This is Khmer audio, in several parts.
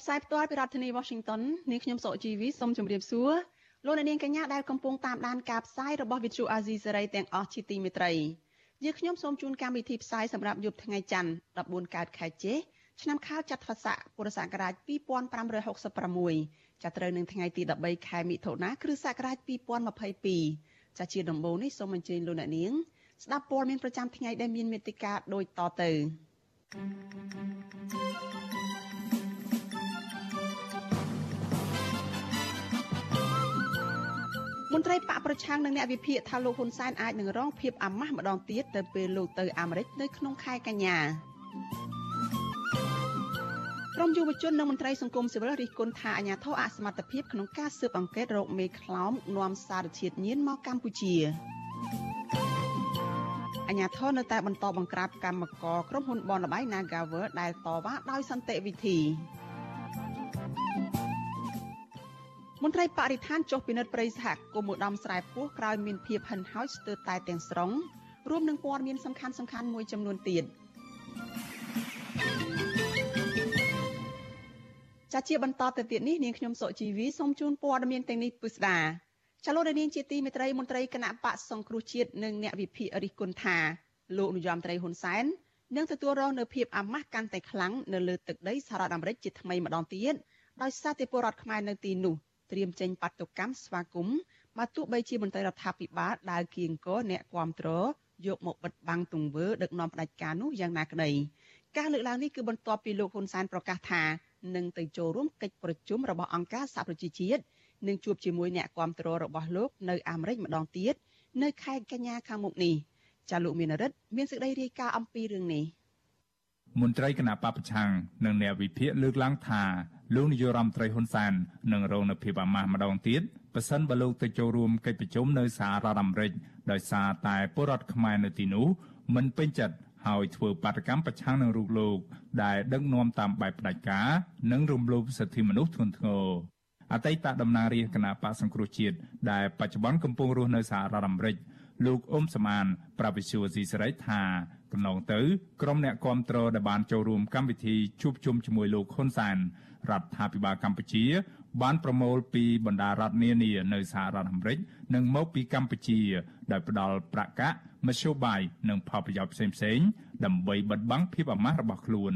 ផ្សាយផ្ទាល់ពីរដ្ឋធានី Washington នាងខ្ញុំសុកជីវីសូមជម្រាបសួរលោកអ្នកនាងកញ្ញាដែលកំពុងតាមដានការផ្សាយរបស់ Vithu Azisari ទាំងអស់ជាទីមេត្រីយើងខ្ញុំសូមជូនកម្មវិធីផ្សាយសម្រាប់យប់ថ្ងៃច័ន្ទ14កើតខែចេឆ្នាំខាលចត្វាស័កពុរសករាជ2566ចាប់ត្រូវនឹងថ្ងៃទី13ខែមិថុនាគ្រិស្តសករាជ2022ចាជាដំបូងនេះសូមអញ្ជើញលោកអ្នកនាង ស្ដាប់ព័ត៌មានប្រចាំថ្ងៃដែលមានមេត្តាដូចតទៅ មន្ត្រីបកប្រឆាំងនិងអ្នកវិភាគថាលោកហ៊ុនសែនអាចនឹងរងភាពអាម៉ាស់ម្ដងទៀតទៅពេលលោកទៅអាមេរិកនៅក្នុងខែកញ្ញាក្រមយុវជននិងមន្ត្រីសង្គមស៊ីវិលរិះគន់ថាអាញាធរអសមត្ថភាពក្នុងការស៊ើបអង្កេតរោគមេខ្លោមនាំសារធាតុញៀនមកកម្ពុជាអាញាធរនៅតែបន្តបង្ក្រាបកម្មករក្រុមហ៊ុនបនលបៃ Nagavel ដែលតវ៉ាដោយសន្តិវិធី មន្ត្រីបរិស្ថានចុះពិនិត្យព្រៃសហគមន៍ឧត្តមស្រែពោះក្រោយមានភាពហិនហោចស្ទើរតែទាំងស្រុងរួមនឹងព័ត៌មានសំខាន់សំខាន់មួយចំនួនទៀតចាជាបន្តទៅទៀតនេះនាងខ្ញុំសុជីវីសូមជូនព័ត៌មានទាំងនេះពិស្ដាចលនានាងជាទីមេត្រីមន្ត្រីគណៈបកសង្គ្រោះជាតិនិងអ្នកវិភាគរិះគន់ថាលោកនាយរដ្ឋមន្ត្រីហ៊ុនសែននឹងទទួលរងនៅភាពអាម៉ាស់កាន់តែខ្លាំងនៅលើទឹកដីសហរដ្ឋអាមេរិកជាថ្មីម្ដងទៀតដោយសារតែពលរដ្ឋខ្មែរនៅទីនោះ ត្រៀមចេញបាតុកម្មស្វាគមន៍បើទោះបីជាមន្ត្រីរដ្ឋាភិបាលដើរគៀងកអ្នកគាំទ្រយកមកបិទបាំងទង្វើដឹកនាំផ្ដាច់ការនោះយ៉ាងណាក្តីការលើកឡើងនេះគឺបន្ទាប់ពីលោកហ៊ុនសែនប្រកាសថានឹងទៅចូលរួមកិច្ចប្រជុំរបស់អង្គការសហប្រជាជាតិនិងជួបជាមួយអ្នកគាំទ្ររបស់លោកនៅអាមេរិកម្ដងទៀតនៅខែកញ្ញាខាងមុខនេះចាលោកមានរិទ្ធមានសេចក្តីរាយការណ៍អំពីរឿងនេះ មន្ត្រីគណៈបពប្រឆាំងនិងអ្នកវិភាគលើកឡើងថាលោកនាយករដ្ឋមន្ត្រីហ៊ុនសែននឹងរងនូវភាពអាម៉ាស់ម្ដងទៀតប៉ះសិនបើលោកទៅចូលរួមកិច្ចប្រជុំនៅសហរដ្ឋអាមេរិកដោយសារតែពលរដ្ឋខ្មែរនៅទីនោះមិនពេញចិត្តហើយធ្វើបាតកម្មប្រឆាំងនឹងរូបលោកដែលដឹកនាំតាមបែបផ្ដាច់ការនិងរំលោភសិទ្ធិមនុស្សធ្ងន់ធ្ងរអតីតតំណាងរាជគណៈបកសង្គ្រោះជាតិដែលបច្ចុប្បន្នកំពុងរស់នៅសហរដ្ឋអាមេរិក លោកអ៊ុំសមានប្រាប់វិសុយស៊ីសេរីថាកន្លងទៅក្រុមអ្នកគាំទ្រដែលបានចូលរួមកម្មវិធីជួបជុំជាមួយលោកហ៊ុនសែនរដ្ឋាភិបាលកម្ពុជា បានប្រមូលពីបណ្ដារដ្ឋនានានៅសហរដ្ឋអាមេរិកនិងមកពីកម្ពុជាដោយផ្ដល់ប្រាក់កាក់មធ្យោបាយនិងផលប្រយោជន៍ផ្សេងៗដើម្បីបិទបាំងភាពអាម៉ាស់របស់ខ្លួន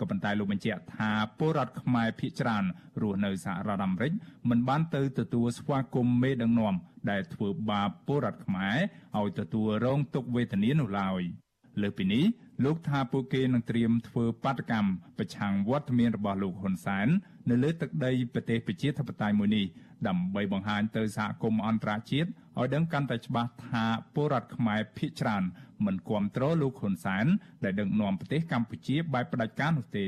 ក៏ប៉ុន្តែលោកបញ្ជាក់ថាពលរដ្ឋខ្មែរភៀសច្រើនរស់នៅសហរដ្ឋអាមេរិកមិនបានទៅទទួលស្វាគមន៍មេដឹកនាំដែលធ្វើបាបពលរដ្ឋខ្មែរឲ្យទទួលរងទុក្ខវេទនានោះឡើយលើពីនេះលោកថាពួកគេនឹងត្រៀមធ្វើបាតកម្មប្រឆាំងវត្តមានរបស់លោកហ៊ុនសែននៅលើទឹកដីប្រទេសប្រជាធិបតេយ្យមួយនេះដើម្បីបង្ហាញទៅសហគមន៍អន្តរជាតិ ឲ្យដឹងកាន់តែច្បាស់ថាពលរដ្ឋខ្មែរភាគច្រើនមិនគ្រប់គ្រងលោកហ៊ុនសែនដែលដឹកនាំប្រទេសកម្ពុជាបែបផ្ដាច់ការនោះទេ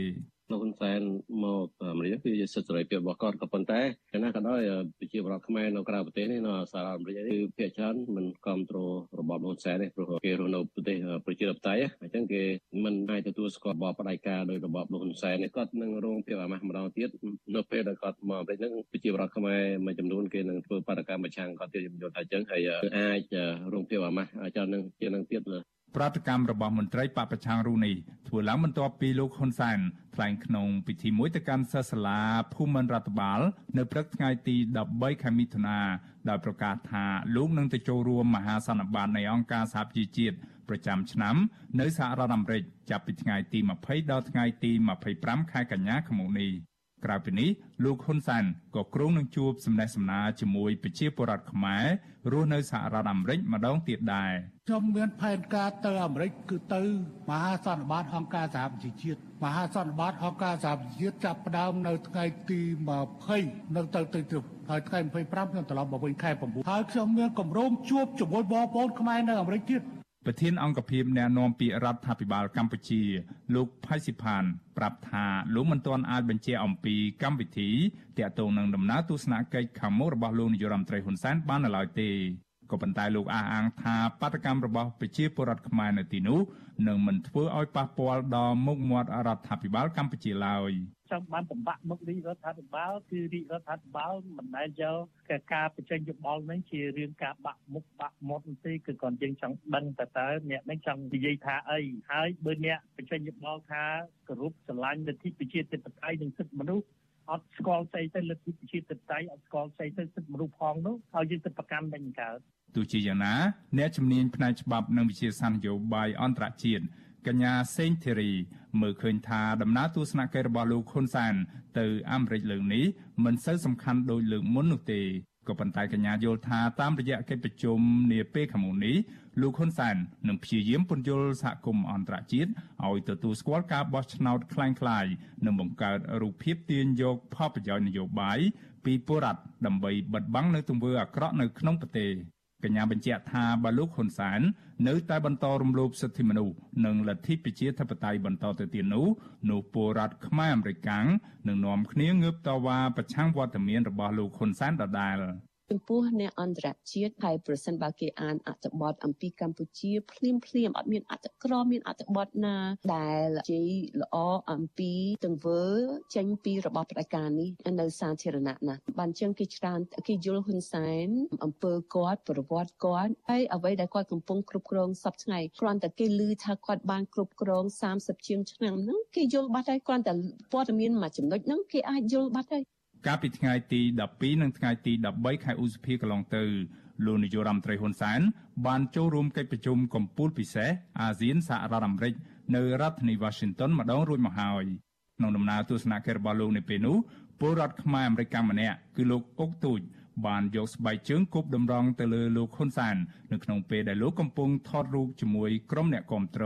លោកហ៊ុនសែនមកអាមេរិកគឺជាសិទ្ធិសេរីភាពរបស់គាត់ក៏ប៉ុន្តែយ៉ាងណាក៏ដោយប្រជាពលរដ្ឋខ្មែរនៅក្រៅប្រទេសនេះនៅសហរដ្ឋអាមេរិកគឺភាគច្រើនមិនគ្រប់គ្រងរបបលោកហ៊ុនសែនទេព្រោះគេរស់នៅប្រទេសប្រជាធិបតេយ្យអញ្ចឹងគេមិនអាចទទួលស្គាល់របបផ្ដាច់ការដោយរបបលោកហ៊ុនសែននេះគាត់នឹងរងភាពអាម៉ាស់ម្ដងទៀតនៅពេលដែលគាត់មកអាមេរិកហ្នឹងប្រជាពលរដ្ឋខ្មែរមួយចំនួនគេនឹងធ្វើបដកម្មប្រឆាំងគាត់ទៀតខ្ញុំយល់ថាអញ្ចឹងហើយអាចរងភាពអាម៉ាស់ច្រើននឹងជានឹងទៀត ប្រតិកម្មរបស់មន្ត្រីបពប្រឆាំងរូនេះធ្វើឡើងបន្ទាប់ពីលោកហ៊ុនសែនថ្លែងក្នុងពិធីមួយទៅកាន់សិស្សសាលាភូមិន្ទរដ្ឋបាល នៅព្រឹកថ្ងៃទី13ខែមិថុនាដោយប្រកាសថាលោកនឹងទៅចូលរួមមហាសន្និបាតនៃអង្គការសហប្រជាជាតិប្រចាំឆ្នាំនៅសហរដ្ឋអាមេរិកចាប់ពីថ្ងៃទី20ដល់ថ្ងៃទី25ខែកញ្ញាឆ្នាំនេះ ក្រៅពីនេះលោកហ៊ុនសែនក៏គ្រោងនឹងជួបសំណេះសំណាលជាមួយប្រជាពលរដ្ឋខ្មែររស់នៅសហរដ្ឋអាមេរិកម្ដងទៀតដែរខ្ញុំមានផែនការទៅអាមេរិកគឺទៅមហាសន្និបាតអង្គការសហប្រជាជាតិមហាសន្និបាតអង្គការសហប្រជាជាតិចាប់ផ្ដើមនៅថ្ងៃទី20នៅទៅទៅទៅហើយថ្ងៃ25ខ្ញុំត្រឡប់មកវិញខែ9ហើយខ្ញុំមានកម្រោងជួបជាមួយបងប្អូនខ្មែរនៅអាមេរិកទៀត ប្រធានអង្គភិបអ្នកណែនាំពាក្យរដ្ឋាភិបាលកម្ពុជា លោកផៃស៊ីផានប្រាប់ថាលោកមិនទាន់អាចបញ្ជាក់អំពីកម្មវិធីទាក់ទងនឹងដំណើរទស្សនកិច្ចខាងមុខរបស់លោកនាយរដ្ឋមន្ត្រីហ៊ុនសែនបាននៅឡើយទេក៏ប៉ុន្តែលោកអះអាងថាបាតកម្មរបស់ប្រជាពលរដ្ឋខ្មែរនៅទីនោះនឹងមិនធ្វើឲ្យប៉ះពាល់ដល់មុខមាត់រដ្ឋាភិបាលកម្ពុជាឡើយ ចង់បានបំបាក់មុខរាជរដ្ឋាភិបាលគឺរាជរដ្ឋាភិបាលមិនដែលយកការបញ្ចេញយោបល់នឹងជារឿងការបាក់មុខបាក់មាត់ទេគឺគាត់យើងចង់ដឹងតើតើអ្នកនឹងចង់និយាយថាអីហើយបើអ្នកបញ្ចេញយោបល់ថាគោរពស្រឡាញ់លទ្ធិប្រជាធិបតេយ្យនិងសិទ្ធិមនុស្សអត់ស្គាល់ស្អីទៅលទ្ធិប្រជាធិបតេយ្យអត់ស្គាល់ស្អីទៅសិទ្ធិមនុស្សផងនោះហើយយើងទៅប្រកាន់មិនកើតទោះជាយ៉ាងណាអ្នកជំនាញផ្នែកច្បាប់និងវិជាសាស្ត្រនយោបាយអន្តរជាតិ កញ្ញាសេងធីរីមើលឃើញថាដំណើរទស្សនកិច្ចរបស់លោកហ៊ុនសានទៅអាមេរិកលើកនេះមិនសូវសំខាន់ដូចលើកមុននោះទេក៏ប៉ុន្តែកញ្ញាយល់ថាតាមរយៈកិច្ចប្រជុំនាពេលខាងមុខនេះលោកហ៊ុនសែននឹងព្យាយាមពន្យល់សហគមន៍អន្តរជាតិឲ្យទទួលស្គាល់ការបោះឆ្នោតคล้ายៗនិងបង្កើតរូបភាពទាញយកផលប្រយោជន៍នយោបាយពីពលរដ្ឋដើម្បីបិទបាំងនៅទង្វើអាក្រក់នៅក្នុងប្រទេស កញ្ញាបញ្ជាក់ថាបើលោកហ៊ុនសែននៅតែបន្តរំលោភសិទ្ធិមនុស្សនិងលទ្ធិប្រជាធិបតេយ្យបន្តទៅទៀតនោះនោះពលរដ្ឋខ្មែរអមេរិកាំងនឹងនាំគ្នាងើបតវ៉ាប្រឆាំងវត្តមានរបស់លោកហ៊ុនសែនដដែល។ ចំពោះអ្នកអន្តរជាតិហើយប្រសិនបើគេអានអត្ថបទអំពីកម្ពុជាភ្លាមភ្លាមអត់មានអត្ថក្រមានអត្ថបទណា ដែលជ័យល្អអំពីទង្វើចេញពីរបបផ្ដាច់ការនេះនៅសាធារណៈណាបានចឹងគេច្រើនគេយល់ហ៊ុនសែនអំពើគាត់ប្រវត្តិគាត់ហើយអ្វីដែលគាត់កំពុងគ្រប់គ្រងសពថ្ងៃគ្រាន់តែគេឮថាគាត់បានគ្រប់គ្រង30ជាងឆ្នាំហ្នឹងគេយល់បាត់ហើយគ្រាន់តែព័ត៌មានមួយចំណុចហ្នឹងគេអាចយល់បាត់ហើយ កាលពីថ្ងៃទី12និងថ្ងៃទី13ខែឧសភាកន្លងទៅលោកនាយករដ្ឋមន្ត្រីហ៊ុនសែនបានចូលរួមកិច្ចប្រជុំកំពូលពិសេសអាស៊ានសហរដ្ឋអាមេរិកនៅរដ្ឋធានី Washington ម្ដងរួចមកហើយក្នុងដំណើរទស្សនកិច្ចរបស់លោកនៅពេលនោះពលរដ្ឋខ្មែរអាមេរិកម្នាក់គឺលោកអុកទូចបានយកស្បែកជើងគប់តម្រង់ទៅលើលោកហ៊ុនសាននៅក្នុងពេលដែលលោកកំពុងថតរូបជាមួយក្រុមអ្នកគាំទ្រ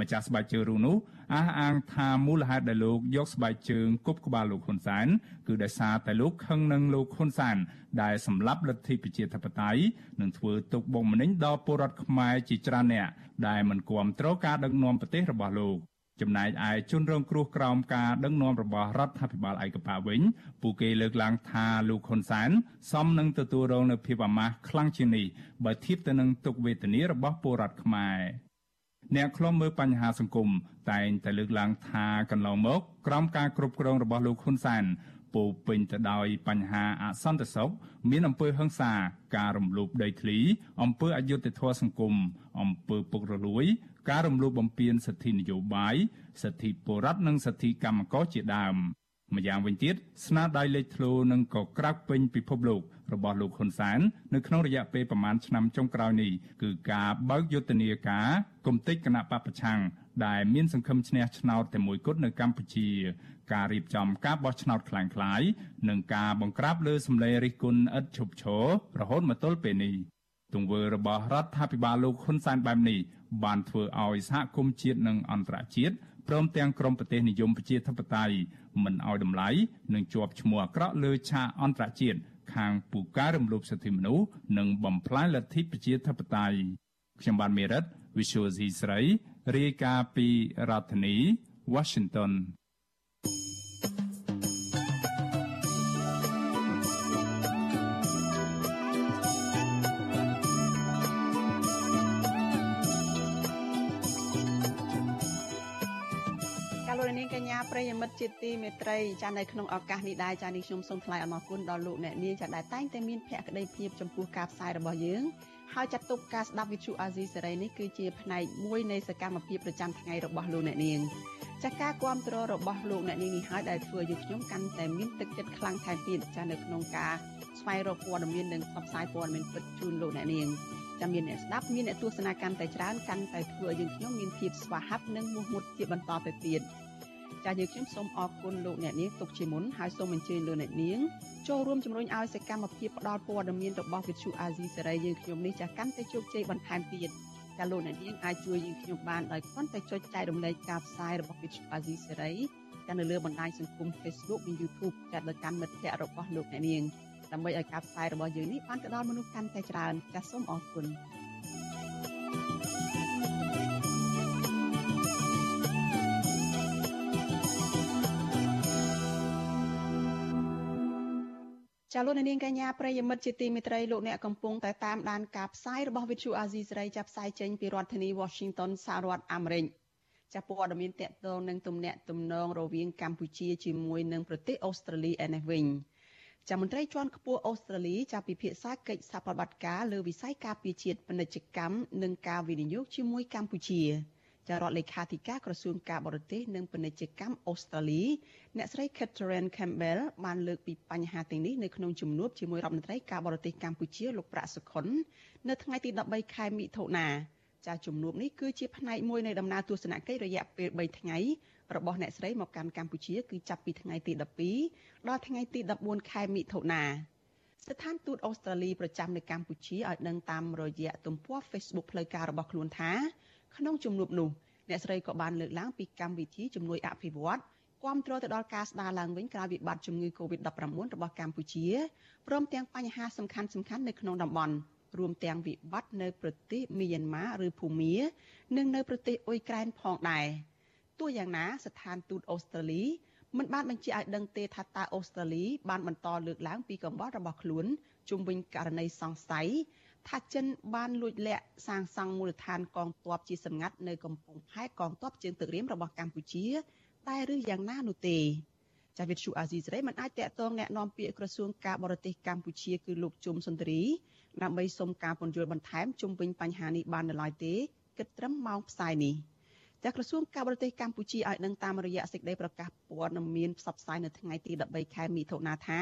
ម្ចាស់ស្បែកជើងរូបនោះអះអាងថាមូលហេតុដែលលោកយកស្បែកជើងគប់ក្បាលលោកហ៊ុនសែនគឺដោយសារតែលោកខឹងនឹងលោកហ៊ុនសែនដែលសម្លាប់លទ្ធិប្រជាធិបតេយ្យនិងធ្វើទុកបុកម្នេញដល់ពលរដ្ឋខ្មែរជាច្រើនអ្នកដែលមិនគាំទ្រការដឹកនាំប្រទេសរបស់លោកចំណែកឯជនរងគ្រោះក្រោមការដឹកនាំរបស់រដ្ឋាភិបាលឯកបៈវិញពួកគេលើកឡើងថាលោកហ៊ុនសែនសមនឹងទទួលរងនូវភាពអាម៉ាស់ខ្លាំងជាងនេះបើធៀបទៅនឹងទុក្ខវេទនារបស់ពលរដ្ឋខ្មែរ អ្នកខ្លំមើលបញ្ហាសង្គមតែងតែលើកឡើងថាកន្លងមកក្រោមការគ្រប់គ្រងរបស់លោកហ៊ុនសែនពោពេញទៅដោយបញ្ហាអសន្តិសុខមានអំពើហិង្សាការរំលោភដីធ្លីអំពើអយុត្តិធម៌សង្គមអំពើពុករលួយ ការរំលោភបំពានសិទ្ធិនយោបាយសិទ្ធិពលរដ្ឋនិងសិទ្ធិកម្មករជាដើមម្យ៉ាងវិញទៀតស្នាដៃលេចធ្លោនិងក៏ក្រាបពេញពិភពលោក របស់លោកហ៊ុនសែននៅក្នុងរយៈពេលប្រមាណឆ្នាំចុងក្រោយនេះគឺការបើកយុទ្ធនាការគំទេចគណៈបពប្រឆាំងដែលមានសង្ឃឹមឈ្នះឆ្នោតតែមួយគត់នៅកម្ពុជា ការរៀបចំការបោះឆ្នោតខ្លាំងខ្លាយនិងការបង្ក្រាបលើសម្លេងរិះគន់ឥតឈប់ឈររហូតមកទល់ពេលនេះទង្វើរបស់រដ្ឋាភិបាលលោកហ៊ុនសែនបែបនេះបានធ្វើឲ្យសហគមន៍ជាតិនិងអន្តរជាតិព្រមទាំងក្រមប្រទេសនិយមប្រជាធិបតេយ្យមិនឲ្យតម្លៃនិងជាប់ឈ្មោះអាក្រក់លើឆាកអន្តរជាតិ ខាងពូការរំលោភសិទ្ធិមនុស្សនិងបំផ្លាញលទ្ធិប្រជាធិបតេយ្យខ្ញុំបានមេរិត Visual C ស្រីរាយការណ៍ពីរដ្ឋធានី Washington ប្រិយមិត្តជាទីមេត្រីចានៅក្នុងឱកាសនេះដែរចានេះខ្ញុំសូមថ្លែងអំណរគុណដល់លោកអ្នកនាងចាដែលតែងតែមានភក្ដីភាពចំពោះការផ្សាយរបស់យើងហើយចាត់ទុកការស្ដាប់វិទ្យុអាស៊ីសេរីនេះគឺជាផ្នែកមួយនៃសកម្មភាពប្រចាំថ្ងៃរបស់លោកអ្នកនាងចាការគ្រប់គ្រងរបស់លោកអ្នកនាងនេះហើយដែលធ្វើឲ្យខ្ញុំកាន់តែមានទឹកចិត្តខ្លាំងថែមទៀតចានៅក្នុងការស្វែងរកព័ត៌មាននិងផ្សព្វផ្សាយព័ត៌មានពិតជូនលោកអ្នកនាងចាំមានអ្នកស្ដាប់មានអ្នកទស្សនាកាន់តែច្រើនកាន់តែធ្វើឲ្យយើងខ្ញុំមានភាពស្វាហាប់និងមោះមុតជាបន្តទៅទៀត ចាយើងខ្ញុំសូមអរគុណលោកអ្នកនាងទុកជាមុនហើយសូមអញ្ជើញលោកអ្នកនាងចូលរួមជំរុញឲ្យសកម្មភាពផ្តល់ព័ត៌មានរបស់វិទ្យុអាស៊ីសេរីយើងខ្ញុំនេះចាកាន់តែជោគជ័យបន្ថែមទៀតចាលោកអ្នកនាងអាចជួយយើងខ្ញុំបានដោយគ្រាន់តែចុចចែករំលែកការផ្សាយរបស់វិទ្យុអាស៊ីសេរីចានៅលើបណ្ដាញសង្គម Facebook និង YouTube ចាដល់កម្មមិត្តភ័ក្តិរបស់លោកអ្នកនាងដើម្បីឲ្យការផ្សាយរបស់យើងនេះបានទៅដល់មនុស្សកាន់តែច្រើនចាសសូមអរគុណ ចាលោកនាងកញ្ញាប្រិយមិត្តជាទីមេត្រីលោកអ្នកកំពុងតែតាមដានការផ្សាយរបស់ Vithu Azizi សេរីចាប់ផ្សាយចេញពីរដ្ឋធានី Washington សហរដ្ឋអាមេរិកចាព័ត៌មានតកតងនឹងទំនាក់ទំនងរវាងកម្ពុជាជាមួយនឹងប្រទេសអូស្ត្រាលីឯនេះវិញចាមន្ត្រីជាន់ខ្ពស់អូស្ត្រាលីចាពិភាក្សាកិច្ចសហប្រតិបត្តិការលើវិស័យការពារជាតិពាណិជ្ជកម្មនិងការវិនិយោគជាមួយកម្ពុជា ចារដ្ឋលេខាធិការក្រសួងការបរទេសនិងពាណិជ្ជកម្មអូស្ត្រាលីអ្នកស្រី Catherine Campbell បានលើកពីបញ្ហាទាំងនេះនៅក្នុងជំនួបជាមួយរដ្ឋមន្ត្រីការបរទេសកម្ពុជាលោកប្រាក់សុខុននៅថ្ងៃទី13ខែមិថុនាចាជំនួបនេះគឺជាផ្នែកមួយនៃដំណើរទស្សនកិច្ចរយៈពេល3ថ្ងៃរបស់អ្នកស្រីមកកាន់កម្ពុជាគឺចាប់ពីថ្ងៃទី12ដល់ថ្ងៃទី14ខែមិថុនាស្ថានទូតអូស្ត្រាលីប្រចាំនៅកម្ពុជាឲ្យដឹងតាមរយៈទំព័រ Facebook ផ្លូវការរបស់ខ្លួនថា ក្នុងជំនួបនោះអ្នកស្រីក៏បានលើកឡើងពីកម្មវិធីជំនួយអភិវឌ្ឍគាំទ្រទៅដល់ការស្ដារឡើងវិញក្រោយវិបត្តិជំងឺ Covid-19 របស់កម្ពុជាព្រមទាំងបញ្ហាសំខាន់ៗនៅក្នុងតំបន់រួមទាំងវិបត្តិនៅប្រទេសមីយ៉ាន់ម៉ាឬភូមានិងនៅប្រទេសអ៊ុយក្រែនផងដែរទោះយ៉ាងណាស្ថានទូតអូស្ត្រាលីមិនបានបញ្ជាក់ឲ្យដឹងទេថាតើអូស្ត្រាលីបានបន្តលើកឡើងពីកង្វល់របស់ខ្លួនជុំវិញករណីសង្ស័យ ថាចិនបានលួចលាក់សាងសង់មូលដ្ឋានកងទ័ពជាសម្ងាត់នៅកំពង់ផែកងទ័ពជើងទឹករៀមរបស់កម្ពុជាតែឬយ៉ាងណានោះទេចាវិទ្យុអាស៊ីសេរីមិនអាចតាក់ទងแนะនាំពាក្យក្រសួងការបរទេសកម្ពុជាគឺលោកជុំសុន្ទរីដើម្បីសុំការពន្យល់បន្ថែមជុំវិញបញ្ហានេះបាននៅឡើយទេគិតត្រឹមម៉ោងផ្សាយនេះចាក្រសួងការបរទេសកម្ពុជាឲ្យដឹងតាមរយៈសេចក្តីប្រកាសព័ត៌មានផ្សព្វផ្សាយនៅថ្ងៃទី13ខែមិថុនាថា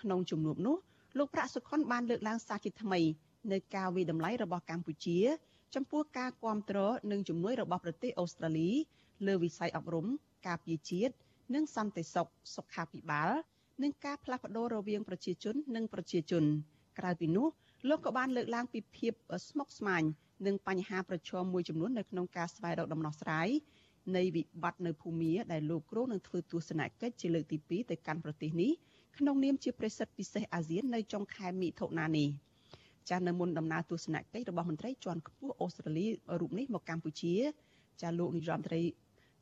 ក្នុងជំនួបនោះលោកប្រាក់សុខុនបានលើកឡើងសារជាថ្មី នៅការវិតម្លៃរបស់កម្ពុជា ចំពោះការគ្រប់គ្រងនិងជំនួយរបស់ប្រទេសអូស្ត្រាលី លើវិស័យអប់រំ ការពារជាតិនិងសន្តិសុខសុខាភិបាលនិងការផ្លាស់ប្តូររវាងប្រជាជន និងប្រជាជន ក្រៅពីនោះលោកក៏បានលើកឡើងពីភាពស្មុគស្មាញនិងបញ្ហាប្រឈមមួយចំនួននៅក្នុងការស្វែងរកដំណោះស្រាយនៃវិបត្តិនៅភូមាដែលលោកគ្រូនឹងធ្វើទស្សនកិច្ចជាលើកទី2ទៅកាន់ប្រទេសនេះក្នុងនាមជាប្រសិទ្ធពិសេសអាស៊ាននៅចុងខែមិថុនានេះ។ ចាស់នៅមុនដំណើរទស្សនកិច្ចរបស់មន្ត្រីជាន់ខ្ពស់អូស្ត្រាលីរូបនេះមកកម្ពុជា ចាស់លោកនាយរដ្ឋមន្ត្រី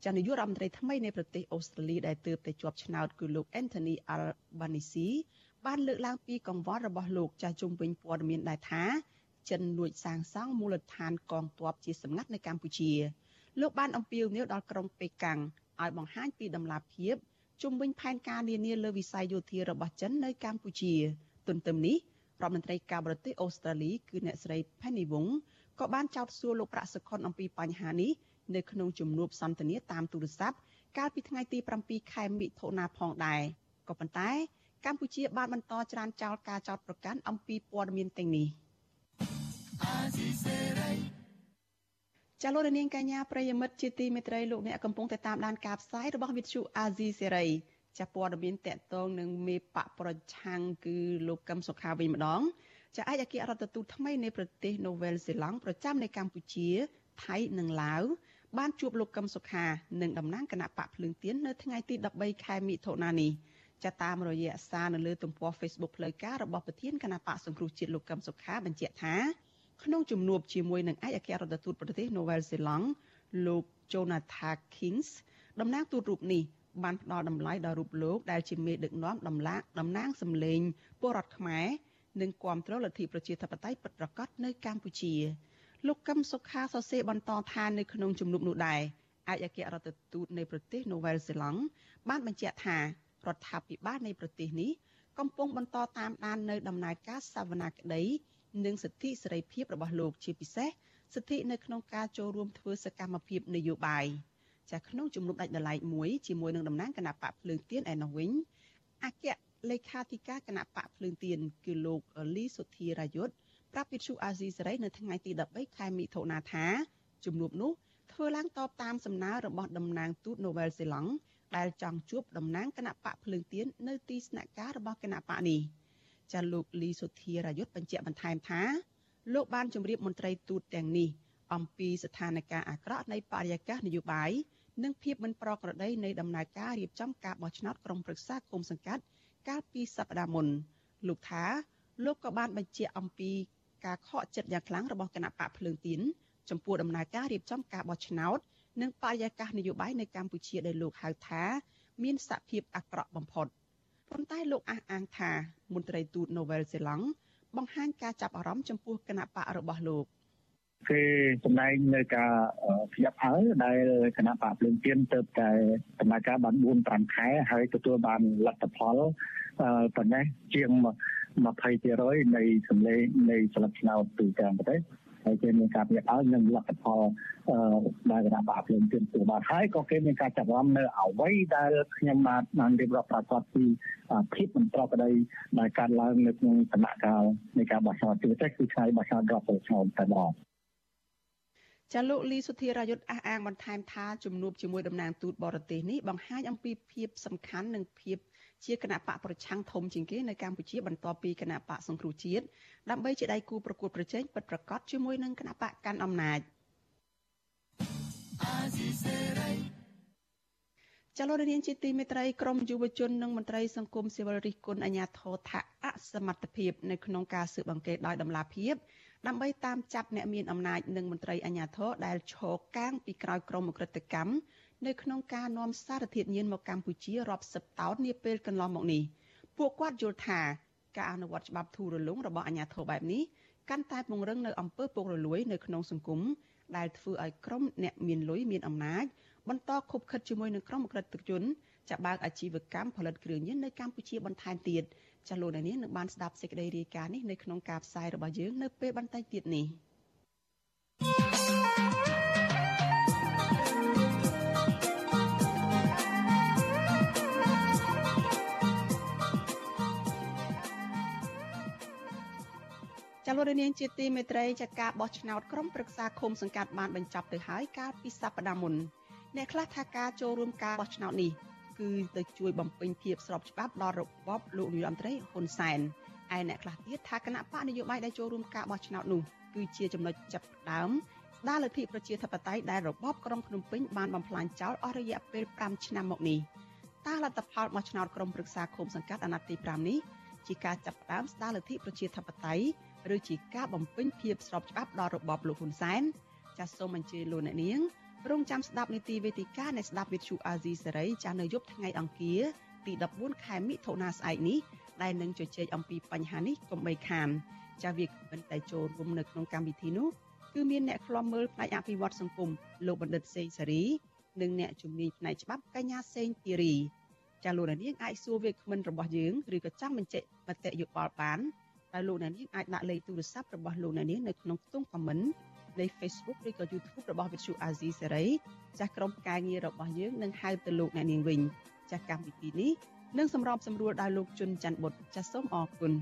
ចានាយករដ្ឋមន្ត្រីថ្មីនៃប្រទេសអូស្ត្រាលីដែលទើបតែជាប់ឆ្នោតគឺលោក Anthony Albanese បានលើកឡើងពីកង្វល់របស់លោកចាស់ជុំវិញព័ត៌មានដែរថាចិនលួចសាងសង់មូលដ្ឋានកងទ័ពជាសម្ងាត់នៅកម្ពុជាលោកបានអំពាវនាវដល់ក្រុងប៉េកាំងឲ្យបង្ហាញពីដំណាភាពជុំវិញផែនការនានាលើវិស័យយោធារបស់ចិននៅកម្ពុជា ទន្ទឹមនេះ រដ្ឋមន្ត្រីការបរទេសអូស្ត្រាលីគឺអ្នកស្រី Penny Wong ក៏បានចោទសួរលោកប្រាក់សុខុនអំពីបញ្ហានេះនៅក្នុងជំនួបសន្ទនាតាមទូរស័ព្ទកាលពីថ្ងៃទី7ខែមិថុនាផងដែរក៏ប៉ុន្តែ កម្ពុជាបានបន្តច្រានចោលការចោទប្រកាន់អំពីព័ត៌មានទាំងនេះចាលោករនាងកញ្ញាប្រិយមិត្តជាទីមេត្រីលោកអ្នកកំពុងតែតាមដានការផ្សាយរបស់វិទ្យុអាស៊ីសេរី ចាព័ត៌មានតកតងនឹងមេបកប្រឆាំងគឺលោកកឹមសុខាវិញម្ដងចាឯកអគ្គរដ្ឋទូតថ្មីនៃប្រទេសនូវែលសេឡង់ប្រចាំនៅកម្ពុជាថៃនិងឡាវបានជួបលោកកឹមសុខានិងតំណាងគណៈបកភ្លើងទៀននៅថ្ងៃទី13ខែមិថុនានេះចាតាមរយៈសារនៅលើទំព័រ Facebook ផ្លូវការរបស់ប្រធានគណៈបកសង្គ្រោះជាតិលោកកឹមសុខាបញ្ជាក់ថាក្នុងជំនួបជាមួយនឹងឯកអគ្គរដ្ឋទូតប្រទេសនូវែលសេឡង់លោក Jonathan Kings តំណាងទូតរូបនេះ បានផ្ដល់តម្លៃដល់រូបលោកដែលជាមេដឹកនាំដំឡាកតំណាងសម្លេងពលរដ្ឋខ្មែរនិងគាំទ្រលទ្ធិប្រជាធិបតេយ្យពិតប្រាកដនៅកម្ពុជាលោកកឹមសុខាសរសេរបន្តថានៅក្នុងជំនួបនោះដែរឯកអគ្គរដ្ឋទូតនៃប្រទេសនូវែលសេឡង់បានបញ្ជាក់ថារដ្ឋាភិបាលនៃប្រទេសនេះកំពុងបន្តតាមដាននៅដំណើរការសវនាក្តីនិងសិទ្ធិសេរីភាពរបស់លោកជាពិសេសសិទ្ធិនៅក្នុងការចូលរួមធ្វើសកម្មភាពនយោបាយ។ ចាក្នុងជំនុំដាច់ដライមួយជាមួយនឹងតំណាងគណៈបកភ្លើងទៀនឯនោះវិញអគ្គលេខាធិការគណៈបកភ្លើងទៀនគឺលោកលីសុធារាយុទ្ធប្រាប់វិទ្យុអាស៊ីសេរីនៅថ្ងៃទី13ខែមិថុនាថាជំនួបនោះធ្វើឡើងតបតាមសំណើរបស់តំណាងទូតនូវែលសេឡង់ដែលចង់ជួបតំណាងគណៈបកភ្លើងទៀននៅទីស្នាក់ការរបស់គណៈបកនេះចាលោកលីសុធារាយុទ្ធបញ្ជាក់បន្ថែមថាលោកបានជម្រាបមន្ត្រីទូតទាំងនេះអំពីស្ថានភាពអាក្រក់នៃបរិយាកាសនយោបាយ និងភាពមិនប្រក្រតីនៃដំណើរការរៀបចំការបោះឆ្នោតក្រុមប្រឹក្សាគុំសង្កាត់កាលពីសប្តាហ៍មុនលោកថាលោកក៏បានបញ្ជាក់អំពីការខកចិត្តយ៉ាងខ្លាំងរបស់គណៈបកភ្លើងទៀនចំពោះដំណើរការរៀបចំការបោះឆ្នោតនិងបរិយាកាសនយោបាយនៅកម្ពុជាដែលលោកហៅថា មានសភាពអាក្រក់បំផុតប៉ុន្តែលោកអះអាងថាមន្ត្រីទូតនូវែលសេឡង់បង្ហាញការចាប់អារម្មណ៍ចំពោះគណៈបករបស់លោក គេសម្ដែងនៅការភ្ញាក់ហើយដែលគណៈបកភ្លើងទៀនទៅតែដំណើរការបាន4 5ខែហើយទទួលបានលទ្ធផលប៉ុណ្ណេះជាង20%នៃសម្លេងនៃស្លឹកឆ្នោតទូទាំងប្រទេសហើយគេមានការភ្ញាក់ឲ្យនឹងលទ្ធផលដែលគណៈបកភ្លើងទៀនទទួលបានហើយក៏គេមានការចាប់អារម្មណ៍នៅអ្វីដែលខ្ញុំបានបានរៀបរាប់ប្រកាសពីភាពមិនប្រក្រតីដែលកើតឡើងនៅក្នុងដំណាក់កាលនៃការបោះឆ្នោតជាពិសេសគឺថ្ងៃបោះឆ្នោតរដ្ឋសភាឆ្នោតតែម្ដង ចាលោកលីសុធារាយុទ្ធអះអាងបន្ថែមថាជំនួបជាមួយតំណាងទូតបរទេសនេះបង្ហាញអំពីភាពសំខាន់និងភាពជាគណៈបកប្រឆាំងធំជាងគេនៅកម្ពុជាបន្ទាប់ពីគណៈបកសង្គ្រោះជាតិដើម្បីជាដៃគូប្រកួតប្រជែងពិតប្រាកដជាមួយនឹងគណៈបកកាន់អំណាចចលនានាងជាទីមេត្រីក្រមយុវជននិងមន្ត្រីសង្គមស៊ីវិលរិះគន់អាញាធរថាអសមត្ថភាពនៅក្នុងការស៊ើបអង្កេតដោយដំណាភាព ដើម្បីតាមចាប់អ្នកមានអំណាចនិងមន្ត្រីអាជ្ញាធរដែលឈរកាងពីក្រោយក្រុមអក្រិតកម្មនៅក្នុងការនាំសារធាតុញៀនមកកម្ពុជារាប់សិបតោននាពេលកន្លងមកនេះពួកគាត់យល់ថាការអនុវត្តច្បាប់ធូររលុងរបស់អាជ្ញាធរបែបនេះកាន់តែពង្រឹងនៅអំពើពុករលួយនៅក្នុងសង្គមដែលធ្វើឲ្យក្រុមអ្នកមានលុយមានអំណាចបន្តខົບខិតជាមួយនឹងក្រុមអក្រិតជនចាបើកអាជីវកម្មផលិតគ្រឿងញៀននៅកម្ពុជាបន្ថែមទៀត ចាលោកនាងនឹងបានស្ដាប់សេចក្តីរាយការណ៍នេះនៅក្នុងការផ្សាយរបស់យើងនៅពេលបន្តិចទៀតនេះចលនានាងជាទីមេត្រីចាការបោះឆ្នោតក្រុមប្រឹក្សាឃុំសង្កាត់បានបញ្ចប់ទៅហើយកាលពីសប្តាហ៍មុនអ្នកខ្លះថាការចូលរួមការបោះឆ្នោតនេះ គឺទៅជួយបំពេញភាពស្របច្បាប់ដល់របបលោកនាយរដ្ឋមន្ត្រីហ៊ុនសែនឯអ្នកខ្លះទៀតថាគណៈបកនយោបាយដែលចូលរួមការបោះឆ្នោតនោះគឺជាចំណុចចាប់ផ្ដើមស្ដារលទ្ធិប្រជាធិបតេយ្យដែលរបបក្រុងភ្នំពេញបានបំផ្លាញចោលអស់រយៈពេល5ឆ្នាំមកនេះតើលទ្ធផលបោះឆ្នោតក្រុមប្រឹក្សាឃុំសង្កាត់អាណត្តិទី5នេះជាការចាប់ផ្ដើមស្ដារលទ្ធិប្រជាធិបតេយ្យឬជាការបំពេញភាពស្របច្បាប់ដល់របបលោកហ៊ុនសែនចាសសូមអញ្ជើញលោកអ្នកនាង រងចាំស្ដាប់នីតិវេទិកានៃស្ដាប់វិទ្យុអាស៊ីសេរីចាស់នៅយប់ថ្ងៃអង្គារទី14ខែមិថុនាស្អែកនេះដែលនឹងជជែកអំពីបញ្ហានេះកុំបីខានចាស់វាគ្មិនតែចូលរួមនៅក្នុងកម្មវិធីនោះគឺមានអ្នកខ្លំមើលផ្នែកអភិវឌ្ឍសង្គមលោកបណ្ឌិតសេងសេរីនិងអ្នកជំនាញផ្នែកច្បាប់កញ្ញាសេងធីរីចាលោកនាងអាចសួរវាគ្មិនរបស់យើងឬក៏ចង់បញ្ជាក់មតិយោបល់បានដែលលោកនាងអាចដាក់លេខទូរស័ព្ទរបស់លោកនាងនៅក្នុងខ្ទង់ comment នៃ Facebook ឬក៏ YouTube របស់ Vithu Azizi សេរីចាស់ក្រុមការងាររបស់យើងនឹងហៅទៅលោកអ្នកនាងវិញចាស់កម្មវិធីនេះនឹងសម្របសម្រួលដោយលោកជុនច័ន្ទបុតចាស់សូមអរគុណ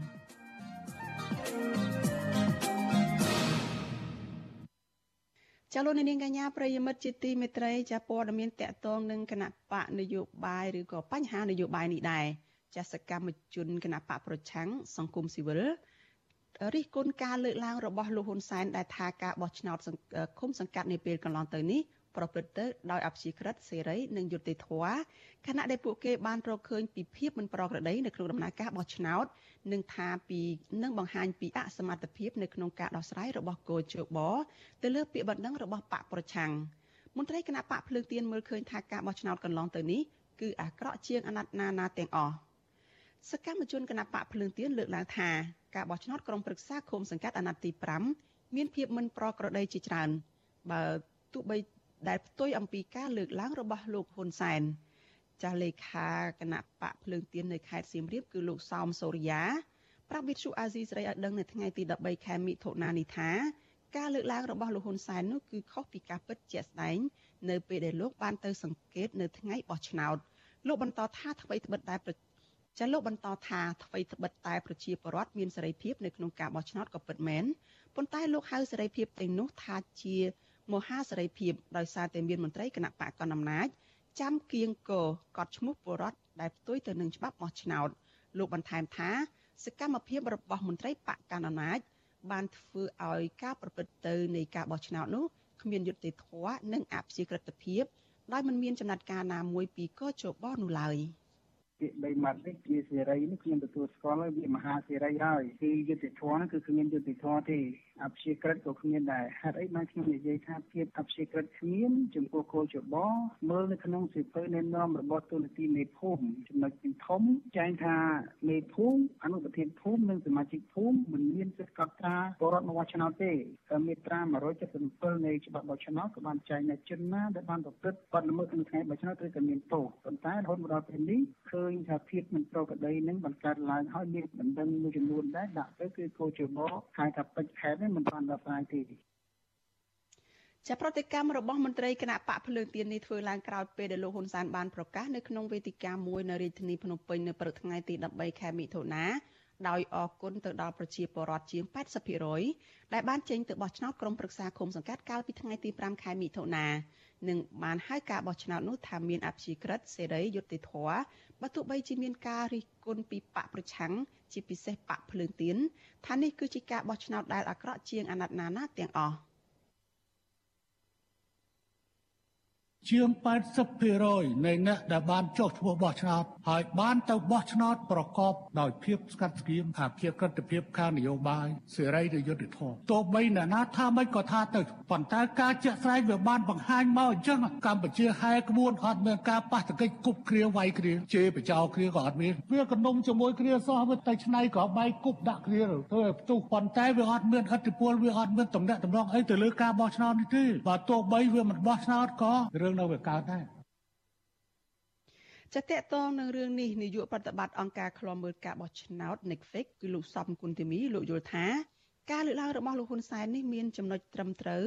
ចាលោកនាងកញ្ញាប្រិយមិត្តជាទីមេត្រីចាព័ត៌មានតកតងនឹងគណៈបកនយោបាយឬក៏បញ្ហានយោបាយនេះដែរចាសកម្មជនគណៈបកប្រឆាំងសង្គមស៊ីវិល រិះគន់ការលើកឡើងរបស់លោកហ៊ុនសែនដែលថាការបោះឆ្នោតឃុំសង្កាត់នាពេលកន្លងទៅនេះប្រព្រឹត្តទៅដោយអព្យាក្រឹតសេរីនិងយុត្តិធម៌ខណៈដែលពួកគេបានរកឃើញពីភាពមិនប្រក្រតីនៅក្នុងដំណើរការបោះឆ្នោតនិងថាពីនឹងបង្ហាញពីអសមត្ថភាពនៅក្នុងការដោះស្រាយរបស់គោជបទៅលើពាក្យបណ្ដឹងរបស់បកប្រឆាំងមន្ត្រីគណៈបកភ្លើងទៀនមើលឃើញថាការបោះឆ្នោតកន្លងទៅនេះគឺអាក្រក់ជាងអាណត្តិណាណាទាំងអស់សកម្មជនគណៈបកភ្លើងទៀនលើកឡើងថា ការបោះឆ្នោតក្រុមប្រឹក្សាឃុំសង្កាត់អាណត្តិទី5មានភាពមិនប្រក្រតីជាច្រើន បើទោះបីដែលផ្ទុយអំពីការលើកឡើងរបស់លោកហ៊ុនសែនចាស់លេខាគណៈបកភ្លើងទៀននៅខេត្តសៀមរាបគឺលោកសោមសូរិយាប្រាប់វិទ្យុអាស៊ីសេរីឲ្យដឹងនៅថ្ងៃទី13ខែមិថុនានេះថាការលើកឡើងរបស់លោកហ៊ុនសែននោះគឺខុសពីការពិតជាក់ស្ដែងនៅពេលដែលលោកបានទៅសង្កេតនៅថ្ងៃបោះឆ្នោតលោកបន្តថាអ្វីត្បិតតែ ចាលោកបន្តថាអ្វីត្បិតតែប្រជាពលរដ្ឋមានសេរីភាពនៅក្នុងការបោះឆ្នោតក៏ពិតមែនប៉ុន្តែលោកហៅសេរីភាពទាំងនោះថាជាមហាសេរីភាពដោយសារតែមានមន្ត្រីគណៈបកកណ្ដាលអំណាចចាំគៀងកកត់ឈ្មោះពលរដ្ឋដែលផ្ទុយទៅនឹងច្បាប់បោះឆ្នោតលោកបន្ថែមថាសកម្មភាពរបស់មន្ត្រីបកកណ្ដាលអំណាចបានធ្វើឲ្យការប្រព្រឹត្តទៅនៃការបោះឆ្នោតនោះគ្មានយុត្តិធម៌និងអព្យាក្រឹតភាពដោយមិនមានចំណាត់ការណាមួយពីកជបនោះឡើយ។ ពាក្យបីម៉ាត់នេះជាសេរីនេះខ្ញុំទទួលស្គាល់ហើយវាមហាសេរីហើយគឺយុទ្ធធម៌គឺគ្មានយុទ្ធធម៌ទេ អព្យាក្រឹតក៏គ្មានដែរហេតុអីបានខ្ញុំនិយាយថាភាពអព្យាក្រឹតគ្មានចំពោះគោលច្បមើលនៅក្នុងសិភៅណែនាំរបស់ទូនទីមេភូមិចំណុចទីធំចែងថាមេភូមិអនុប្រធានភូមិនិងសមាជិកភូមិមិនមានសិទ្ធិកត់ត្រាពលរដ្ឋមកបោះឆ្នោតទេមាត្រា177នៃច្បាប់បោះឆ្នោតក៏បានចែងថាជនណាដែលបានប្រព្រឹត្តបទល្មើសក្នុងថ្ងៃបោះឆ្នោតឬក៏មានទោសប៉ុន្តែរហូតមកដល់ពេលនេះឃើញថាភាពមិនប្រក្រតីនឹងបានកើតឡើងហើយមានបណ្ដឹងមួយចំនួនដែរដាក់ទៅគឺគោជបហៅថាពេជ្រខេតនេះមិនបានដល់ស្រាយទេជាប្រតិកម្មរបស់មន្ត្រីគណៈបកភ្លើងទៀននេះធ្វើឡើងក្រោយពេលដែលលោកហ៊ុនសែនបានប្រកាសនៅក្នុងវេទិកាមួយនៅរាជធានីភ្នំពេញនៅព្រឹកថ្ងៃទី13ខែមិថុនាដោយអគុណទៅដល់ប្រជាពលរដ្ឋជាង80%ដែលបានចេញទៅបោះឆ្នោតក្រុមប្រឹក្សាឃុំសង្កាត់កាលពីថ្ងៃទី5ខែមិថុនា និងបានហៅការបោះឆ្នោតនោះថាមានអព្យាក្រឹតសេរីយុត្តិធម៌បើទោះបីជាមានការរិះគន់ពីបកប្រឆាំងជាពិសេសបកភ្លើងទៀនថានេះគឺជាការបោះឆ្នោតដែលអាក្រក់ជាងអាណត្តិណាណាទាំងអស់ ជាង80%នៃអ្នកដែលបានចុះឈ្មោះបោះឆ្នោតហើយបានទៅបោះឆ្នោតប្រកបដោយភាពស្កាត់ស្គៀមថាភាពក្រិតភាពខាងនយោបាយសេរីឬយុត្តិធម៌ទោះបីអ្នកណាថាមិនក៏ថាទៅប៉ុន្តែការជាក់ស្ដែងវាបានបង្ហាញមកអញ្ចឹងកម្ពុជាហែក្បួនអត់មានការប៉ះទង្គិចគប់គ្រាវាយគ្រាជេរបចោគ្រាក៏អត់មានវាកណ្ដុំជាមួយគ្រាសោះវាទៅឆ្នៃក៏បែកគប់ដាក់គ្រាទៅឲ្យផ្ទុះប៉ុន្តែវាអត់មានឥទ្ធិពលវាអត់មានតំណែងតំណងអីទៅលើការបោះឆ្នោតនេះទេបើទោះបីវាមិនបោះឆ្នោតក៏រឿងនៅវាកើតដែរចាតកតងនឹងរឿងនេះនាយកប្រតិបត្តិអង្គការឃ្លាំមើលការបោះឆ្នោត Netflix គឺលោកសំគុណធីមីលោកយល់ថាការលើកឡើងរបស់លោកហ៊ុនសែននេះមានចំណុចត្រឹមត្រូវ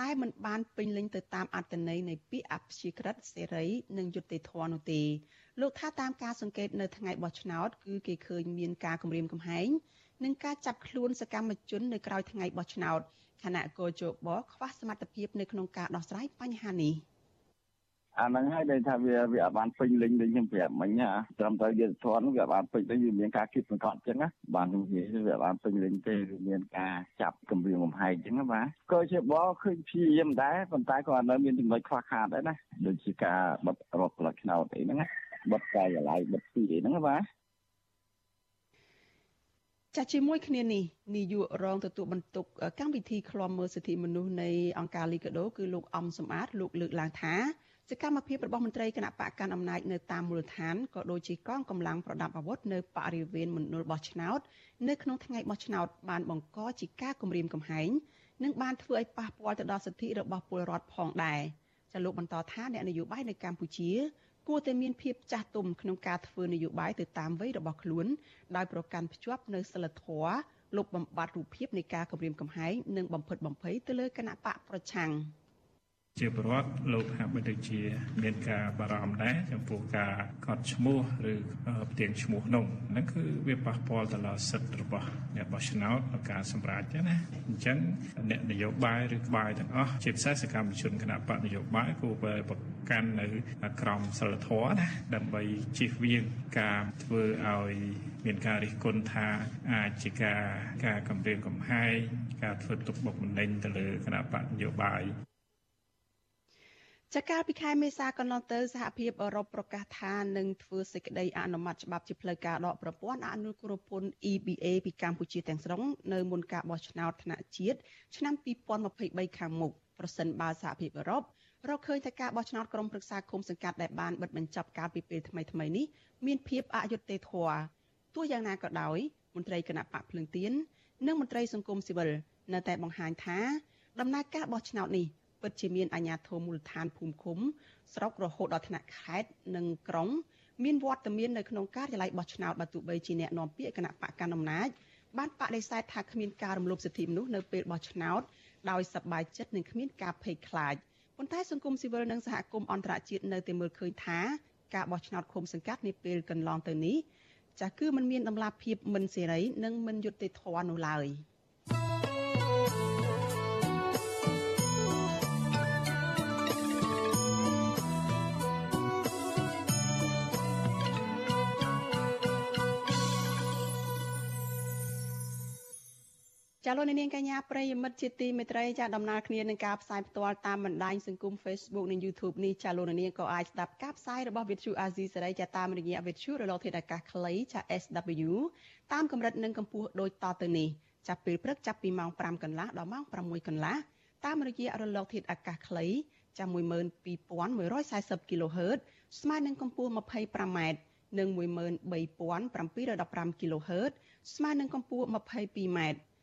តែมันបានពេញលេញទៅតាមអត្តន័យនៃពាក្យអព្យាក្រឹតសេរីនិងយុត្តិធម៌នោះទេលោកថាតាមការសង្កេតនៅថ្ងៃបោះឆ្នោតគឺគេឃើញមានការគម្រាមកំហែងនិងការចាប់ខ្លួនសកម្មជននៅក្រៅថ្ងៃបោះឆ្នោតខណៈកោជបខ្វះសមត្ថភាពនៅក្នុងការដោះស្រាយបញ្ហានេះ។ អាហ្នឹងហើយដែលថាវាវាអត់បានពេញលេញដូចខ្ញុំប្រាប់មិញណាត្រឹមត្រូវយុទ្ធធនវាអត់បានពេញលេញវាមានការគិតសង្កត់អញ្ចឹងណាបានខ្ញុំនិយាយវាអត់បានពេញលេញទេវាមានការចាប់គម្រាមកំហែងអញ្ចឹងណាបាទក៏ជាបឃើញព្យាយាមដែរប៉ុន្តែក៏នៅមានចំណុចខ្វះខាតដែរណាដូចជាការបិទរត់ផ្លូវឆ្នោតអីហ្នឹងណាបិទកាយឡៃបិទទីអីហ្នឹងណាបាទចាជាមួយគ្នានេះនាយករងទទួលបន្ទុកកម្មវិធីឃ្លាំមើលសិទ្ធិមនុស្សនៃអង្គការលីកាដូគឺលោកអំសំអាតលោកលើកឡើងថា សកម្មភាពរបស់មន្ត្រីគណៈបកកាន់អំណាចនៅតាមមូលដ្ឋានក៏ដូចជាកងកម្លាំងប្រដាប់អាវុធនៅបរិវេណមណ្ឌលបោះឆ្នោតនៅក្នុងថ្ងៃបោះឆ្នោតបានបង្កជាការគំរាមកំហែងនិងបានធ្វើឲ្យប៉ះពាល់ទៅដល់សិទ្ធិរបស់ពលរដ្ឋផងដែរចាលោកបន្តថាអ្នកនយោបាយនៅកម្ពុជាគួរតែមានភាពចាស់ទុំក្នុងការធ្វើនយោបាយទៅតាមវ័យរបស់ខ្លួនដោយប្រកាន់ភ្ជាប់នៅសិលធម៌លុបបំបាត់រូបភាពនៃការគំរាមកំហែងនិងបំផិតបំភ័យទៅលើគណៈបកប្រឆាំង។ ជាប្រវត្តិលោកហាក់បីដូចជា មានការបារម្ភដែរចំពោះការកត់ឈ្មោះឬផ្ទៀងឈ្មោះនោះហ្នឹងគឺវាប៉ះពាល់ទៅដល់សិទ្ធិរបស់អ្នកបោះឆ្នោតក្នុងការសម្រេចណាអញ្ចឹងអ្នកនយោបាយឬក្បាយទាំងអស់ជាពិសេសសកម្មជនគណៈបកនយោបាយគួរតែប្រកាន់នៅក្រមសិលធម៌ណាដើម្បីជៀសវាងការធ្វើឲ្យមានការរិះគន់ថាអាចជាការការគម្រាមកំហែងការធ្វើទុកបុកម្នេញទៅលើគណៈបកនយោបាយ ចាកាលពីខែមេសាកន្លងទៅសហភាពអឺរ៉ុបប្រកាសថានឹងធ្វើសេចក្តីអនុម័តច្បាប់ជាផ្លូវការដកប្រព័ន្ធអនុគ្រោះពន្ធ EBA ពីកម្ពុជាទាំងស្រុងនៅមុនការបោះឆ្នោតថ្នាក់ជាតិឆ្នាំ2023ខាងមុខប្រសិនបើសហភាពអឺរ៉ុបរកឃើញថាការបោះឆ្នោតក្រុមប្រឹក្សាគុំសង្កាត់ដែលបានបិទបញ្ចប់កាលពីពេលថ្មីៗនេះមានភាពអយុត្តិធម៌ទោះយ៉ាងណាក៏ដោយមន្ត្រីគណៈបកភ្លើងទៀននិងមន្ត្រីសង្គមស៊ីវិលនៅតែបង្ហាញថាដំណើរការបោះឆ្នោតនេះ ពិតជាមានអាជ្ញាធរមូលដ្ឋានភូមិឃុំស្រុករហូតដល់ថ្នាក់ខេត្តនិងក្រុងមានវត្តមាននៅក្នុងការិយាល័យបោះឆ្នោតបើទោះបីជាអ្នកនាំពាក្យគណៈបកកណ្ដាលអំណាចបានបដិសេធថាគ្មានការរំលោភសិទ្ធិមនុស្សនៅពេលបោះឆ្នោតដោយសប្បាយចិត្តនិងគ្មានការភ័យខ្លាចប៉ុន្តែសង្គមស៊ីវិលនិងសហគមន៍អន្តរជាតិនៅតែមើលឃើញថាការបោះឆ្នោតឃុំសង្កាត់នាពេលកន្លងទៅនេះចាស់គឺมันមានដំណាភាពមិនសេរីនិងមិនយុត្តិធម៌នោះឡើយ។ លោកនាងកញ្ញាប្រិយមិត្តជាទីមេត្រីចាដំណើរគ្នានឹងការផ្សាយផ្ទាល់តាមបណ្ដាញសង្គម Facebook និង YouTube នេះចាលោកនាងក៏អាចស្ដាប់ការផ្សាយរបស់ Vithu Azizi សេរីចាតាមរយៈ Vithu រលកធាតុអាកាសខ្លីចា SW តាមកម្រិតនិងកម្ពស់ដូចតទៅនេះចាប់ពេលព្រឹកចាប់ពីម៉ោង5កន្លះដល់ម៉ោង6កន្លះតាមរយៈរលកធាតុអាកាសខ្លីចាំ12140 kHz ស្មើនឹងកម្ពស់ 25m និង13715 kHz ស្មើនឹងកម្ពស់ 22m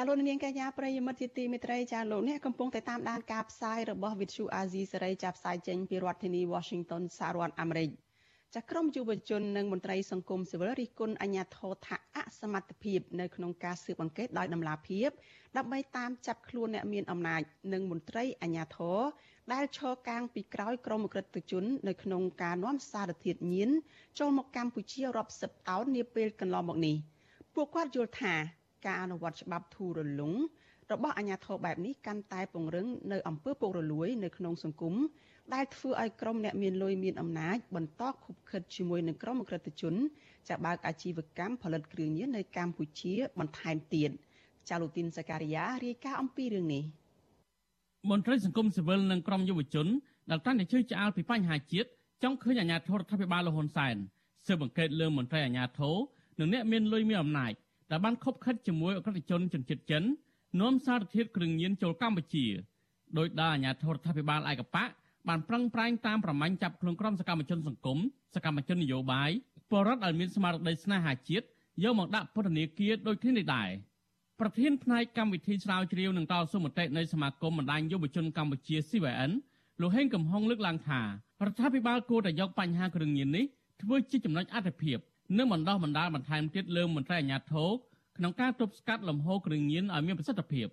ចាលោកនាងកញ្ញាប្រិយមិត្តជាទីមេត្រីចាលោកអ្នកកំពុងតែតាមដានការផ្សាយរបស់ Vithu Azizi សេរីចាប់ផ្សាយចេញពីរដ្ឋធានី Washington សហរដ្ឋអាមេរិកចាក្រមយុវជននិងមន្ត្រីសង្គមស៊ីវិលរិះគន់អាញាធរថាអសមត្ថភាពនៅក្នុងការស៊ើបអង្កេតដោយដំណាភាពដើម្បីតាមចាប់ខ្លួនអ្នកមានអំណាច និងមន្ត្រីអាញាធរដែលឈរកាងពីក្រោយក្រមអក្រិតជន នៅក្នុងការនាំសារធាតុញៀនចូលមកកម្ពុជារាប់សិបតោននាពេលកន្លងមកនេះពួកគាត់យល់ថា ការអនុវត្តច្បាប់ធូររលុងរបស់អាជ្ញាធរបែបនេះកាន់តែពង្រឹងនៅអំពើពុករលួយនៅក្នុងសង្គមដែលធ្វើឲ្យក្រុមអ្នកមានលុយមានអំណាចបន្តខុបខិតជាមួយនឹងក្រុមអក្រិតជនចាបើកអាជីវកម្មផលិតគ្រឿងញៀននៅកម្ពុជាបន្ថែមទៀតចាលូទីនសការីយ៉ារាយការណ៍អំពីរឿងនេះមន្ត្រីសង្គមស៊ីវិលនិងក្រុមយុវជនដែលតាំងតែជឿឆ្អាលពីបញ្ហាជាតិចង់ឃើញអាជ្ញាធររដ្ឋាភិបាលលហ៊ុនសែនស៊ើបអង្កេតលើមន្ត្រីអាជ្ញាធរនិងអ្នកមានលុយមានអំណាច ដែលបានខົບខិតជាមួយអក្រិតជនជនជាតិចិននាំសារធាតុគ្រឿងញៀនចូលកម្ពុជាដោយដែលអាជ្ញាធររដ្ឋាភិបាលឯកបកបានប្រឹងប្រែងតាមប្រម៉ាញ់ចាប់ខ្លួនក្រុមសកម្មជនសង្គមសកម្មជននយោបាយពលរដ្ឋដែលមានស្មារតីស្នេហាជាតិយកមកដាក់ពន្ធនាគារដូចគ្នានេះដែរប្រធានផ្នែកកម្មវិធីស្រាវជ្រាវនឹងតស៊ូមតិនៃសមាគមបណ្ដាញយុវជនកម្ពុជា CVN លោកហេងកំហុងលើកឡើងថារដ្ឋាភិបាលគួរតែយកបញ្ហាគ្រឿងញៀននេះធ្វើជាចំណុចអត្ថភាព និងបណ្ដោះបណ្ដាលបន្ថែមទៀតលើមន្ត្រីអាជ្ញាធរក្នុងការទប់ស្កាត់លំហូរគ្រឿងញៀនឲ្យមានប្រសិទ្ធភាព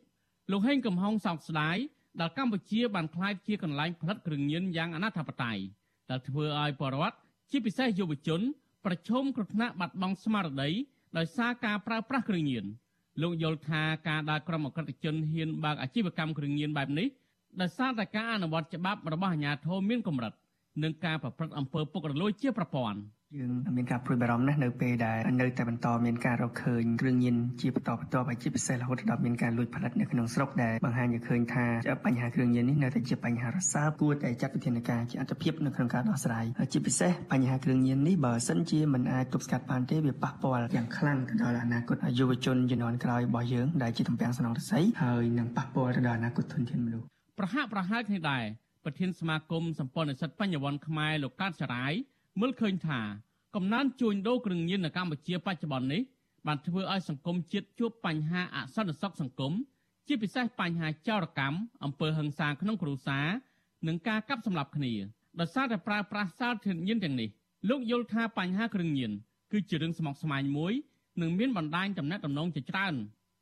លោកហេងកំហុងសោកស្ដាយដែលកម្ពុជាបានក្លាយជាកន្លែងផលិតគ្រឿងញៀនយ៉ាងអនាធបត័យដែលធ្វើឲ្យបរិវត្តជាពិសេសយុវជន ប្រឈមគ្រោះថ្នាក់បាត់បង់ស្មារតីដោយសារការប្រើប្រាស់គ្រឿងញៀនលោកយល់ថាការដែលក្រុមអក្រិតជនហ៊ានបើកអាជីវកម្មគ្រឿងញៀនបែបនេះដោយសារតែការអនុវត្តច្បាប់របស់អាជ្ញាធរមានកម្រិតនិងការប្រព្រឹត្តអំពើពុករលួយជាប្រព័ន្ធ។ យើងមានការព្រួយបារម្ភណាស់នៅពេលដែលនៅតែបន្តមានការរកឃើញគ្រឿងញៀនជាបន្តបន្ទាប់ហើយជាពិសេសរហូតដល់មានការលួចផលិតនៅក្នុងស្រុកដែលបង្ហាញឲ្យឃើញថាបញ្ហាគ្រឿងញៀននេះនៅតែជាបញ្ហារសើបគួរតែចាត់វិធានការជាអន្តភាពនៅក្នុងការដោះស្រាយជាពិសេសបញ្ហាគ្រឿងញៀននេះបើសិនជាមិនអាចទប់ស្កាត់បានទេវាប៉ះពាល់យ៉ាងខ្លាំងទៅដល់អនាគតយុវជនជំនាន់ក្រោយរបស់យើងដែលជាតំពាំងសំណងរស័យហើយនឹងប៉ះពាល់ទៅដល់អនាគតធនធានមនុស្សប្រហាក់ប្រហែលគ្នាដែរប្រធានសមាគមសម្ព័ន្ធនិស្សិតបញ្ញវន្តខ្មែរលោកកាតចរាយ មើលឃើញថាកំណើនជួញដូរគ្រឿងញៀននៅកម្ពុជាបច្ចុប្បន្ននេះបានធ្វើឲ្យសង្គមជាតិជួបបញ្ហាអសន្តិសុខសង្គមជាពិសេសបញ្ហាចោរកម្មអំពើហិង្សាក្នុងគ្រួសារនិងការកាប់សម្លាប់គ្នាដោយសារតែប្រើប្រាស់សារធាតុញៀនទាំងនេះលោកយល់ថាបញ្ហាគ្រឿងញៀនគឺជារឿងស្មុគស្មាញមួយនិងមានបណ្ដាញតំណែងតំណងជាច្រើន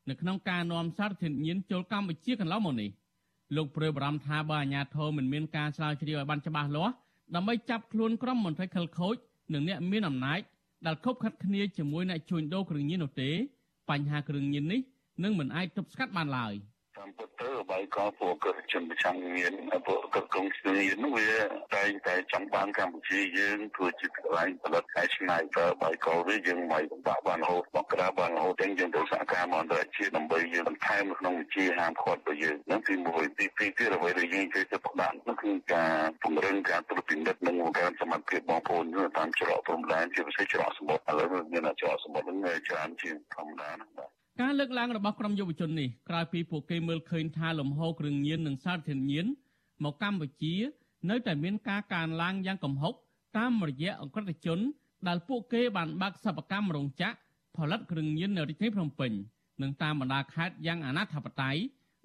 នៅក្នុងការនាំសារធាតុញៀនចូលកម្ពុជាកន្លងមកនេះលោកព្រួយបារម្ភថាបើអាជ្ញាធរមិនមានការឆ្លើយជ្រាវឲ្យបានច្បាស់លាស់ ដើម្បីចាប់ខ្លួនក្រុមមន្ត្រីខិលខូចនិងអ្នកមានអំណាចដែលខົບខិតគ្នាជាមួយអ្នកជួញដូរគ្រឿងញៀននោះទេបញ្ហាគ្រឿងញៀននេះនឹងមិនអាចទប់ស្កាត់បានឡើយ។តាមពិតទៅ បាយកលពួកកជនប្រចាំមានពួកកកងស្នីនោះវាតែតែចង់បានកម្ពុជាយើងធ្វើជាកន្លែងផលិតហើយឆ្នៃទៅបាយកលវាយើងមិនបាក់បានរហូតមកក្រាបបានរហូតទាំងយើងទៅសហការមកអន្តរជាតិដើម្បីយើងបន្ថែមក្នុងវិជាហាមឃាត់របស់យើងនឹងទីមួយទីពីរទៀតអ្វីដែលយើងជួយទៅផ្ដល់នោះគឺការពង្រឹងការត្រួតពិនិត្យនិងបង្កើនសមត្ថភាពបងប្អូនតាមច្រកព្រំដែនជាពិសេសច្រកសមុទ្រឥឡូវមានច្រកសមុទ្រនឹងច្រើនជាងធម្មតាណាបាទ ការលើកឡើងរបស់ក្រុមយុវជននេះក្រោយពីពួកគេមើលឃើញថាលំហូរគ្រឿងញៀននិងសារធាតុញៀនមកកម្ពុជា នៅតែមានការកើនឡើងយ៉ាងគំហុកតាមរយៈអក្រិតជន ដែលពួកគេបានបើកសិប្បកម្មរោងចក្រផលិតគ្រឿងញៀននៅរាជធានីភ្នំពេញនិងតាមបណ្ដាខេត្តយ៉ាងអនាធបត័យ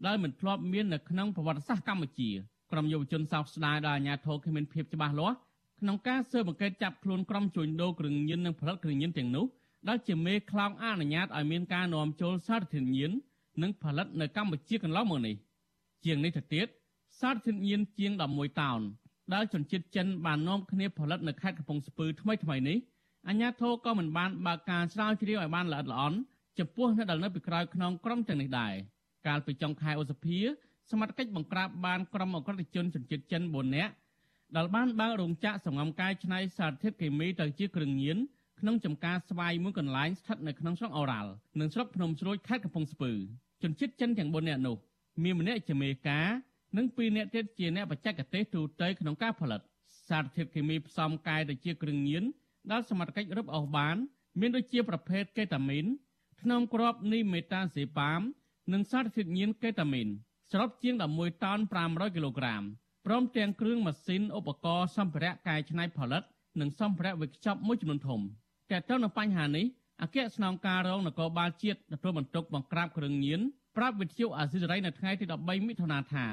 ដែលមិនធ្លាប់មាននៅក្នុងប្រវត្តិសាស្ត្រកម្ពុជាក្រុមយុវជនសោកស្ដាយដល់អាជ្ញាធរគ្មានភាពច្បាស់លាស់ក្នុងការស៊ើបអង្កេតចាប់ខ្លួនក្រុមជួញដូរគ្រឿងញៀននិងផលិតគ្រឿងញៀនទាំងនោះ ដែលជាមេខ្លោងអនុញ្ញាតឲ្យមានការនាំចូលសារធាតុញៀននិងផលិតនៅកម្ពុជាកន្លងមកនេះជាងនេះទៅទៀតសារធាតុញៀនជាង11តោនដែលជនជាតិចិនបាននាំគ្នាផលិតនៅខេត្តកំពង់ស្ពឺថ្មីថ្មីនេះអាជ្ញាធរក៏មិនបានបើកការស្រាវជ្រាវឲ្យបានល្អិតល្អន់ចំពោះអ្នកដែលនៅពីក្រោយខ្នងក្រុមទាំងនេះដែរកាលពីចុងខែឧសភាសមត្ថកិច្ចបង្ក្រាបបានក្រុមអក្រិតជនជនជាតិចិន4នាក់ដែលបានបើករោងចក្រសម្ងំកាយឆ្នៃសារធាតុគីមីទៅជាគ្រឿងញៀន ក្នុងចំការស្វាយមួយកន្លែងស្ថិតនៅក្នុងស្រុកអូរ៉ាល់និងស្រុកភ្នំស្រួយខេត្តកំពង់ស្ពឺជនជាតិចិនទាំង4នាក់នោះមានម្នាក់ជាមេការនិង2នាក់ទៀតជាអ្នកបច្ចេកទេសទូទៅក្នុងការផលិត សារធាតុគីមីផ្សំកាយទៅជាគ្រឿងញៀនដែលសមត្ថកិច្ចរឹបអូសបាន មានដូចជាប្រភេទកេតាមីនថ្នាំគ្រាប់នីមេតាសេប៉ាម និងសារធាតុញៀនកេតាមីនសរុបជាង11តោន500គីឡូក្រាមព្រមទាំងគ្រឿងម៉ាស៊ីនឧបករណ៍សម្ភារៈកែច្នៃផលិត និងសម្ភារៈវេចខ្ចប់មួយចំនួនធំ តែទៅនឹងបញ្ហានេះអគ្គស្នងការរងនគរបាលជាតិទទួលបន្ទុកបង្ក្រាបគ្រឿងញៀនប្រាប់វិទ្យុអាស៊ីសេរីនៅថ្ងៃទី13មិថុនាថា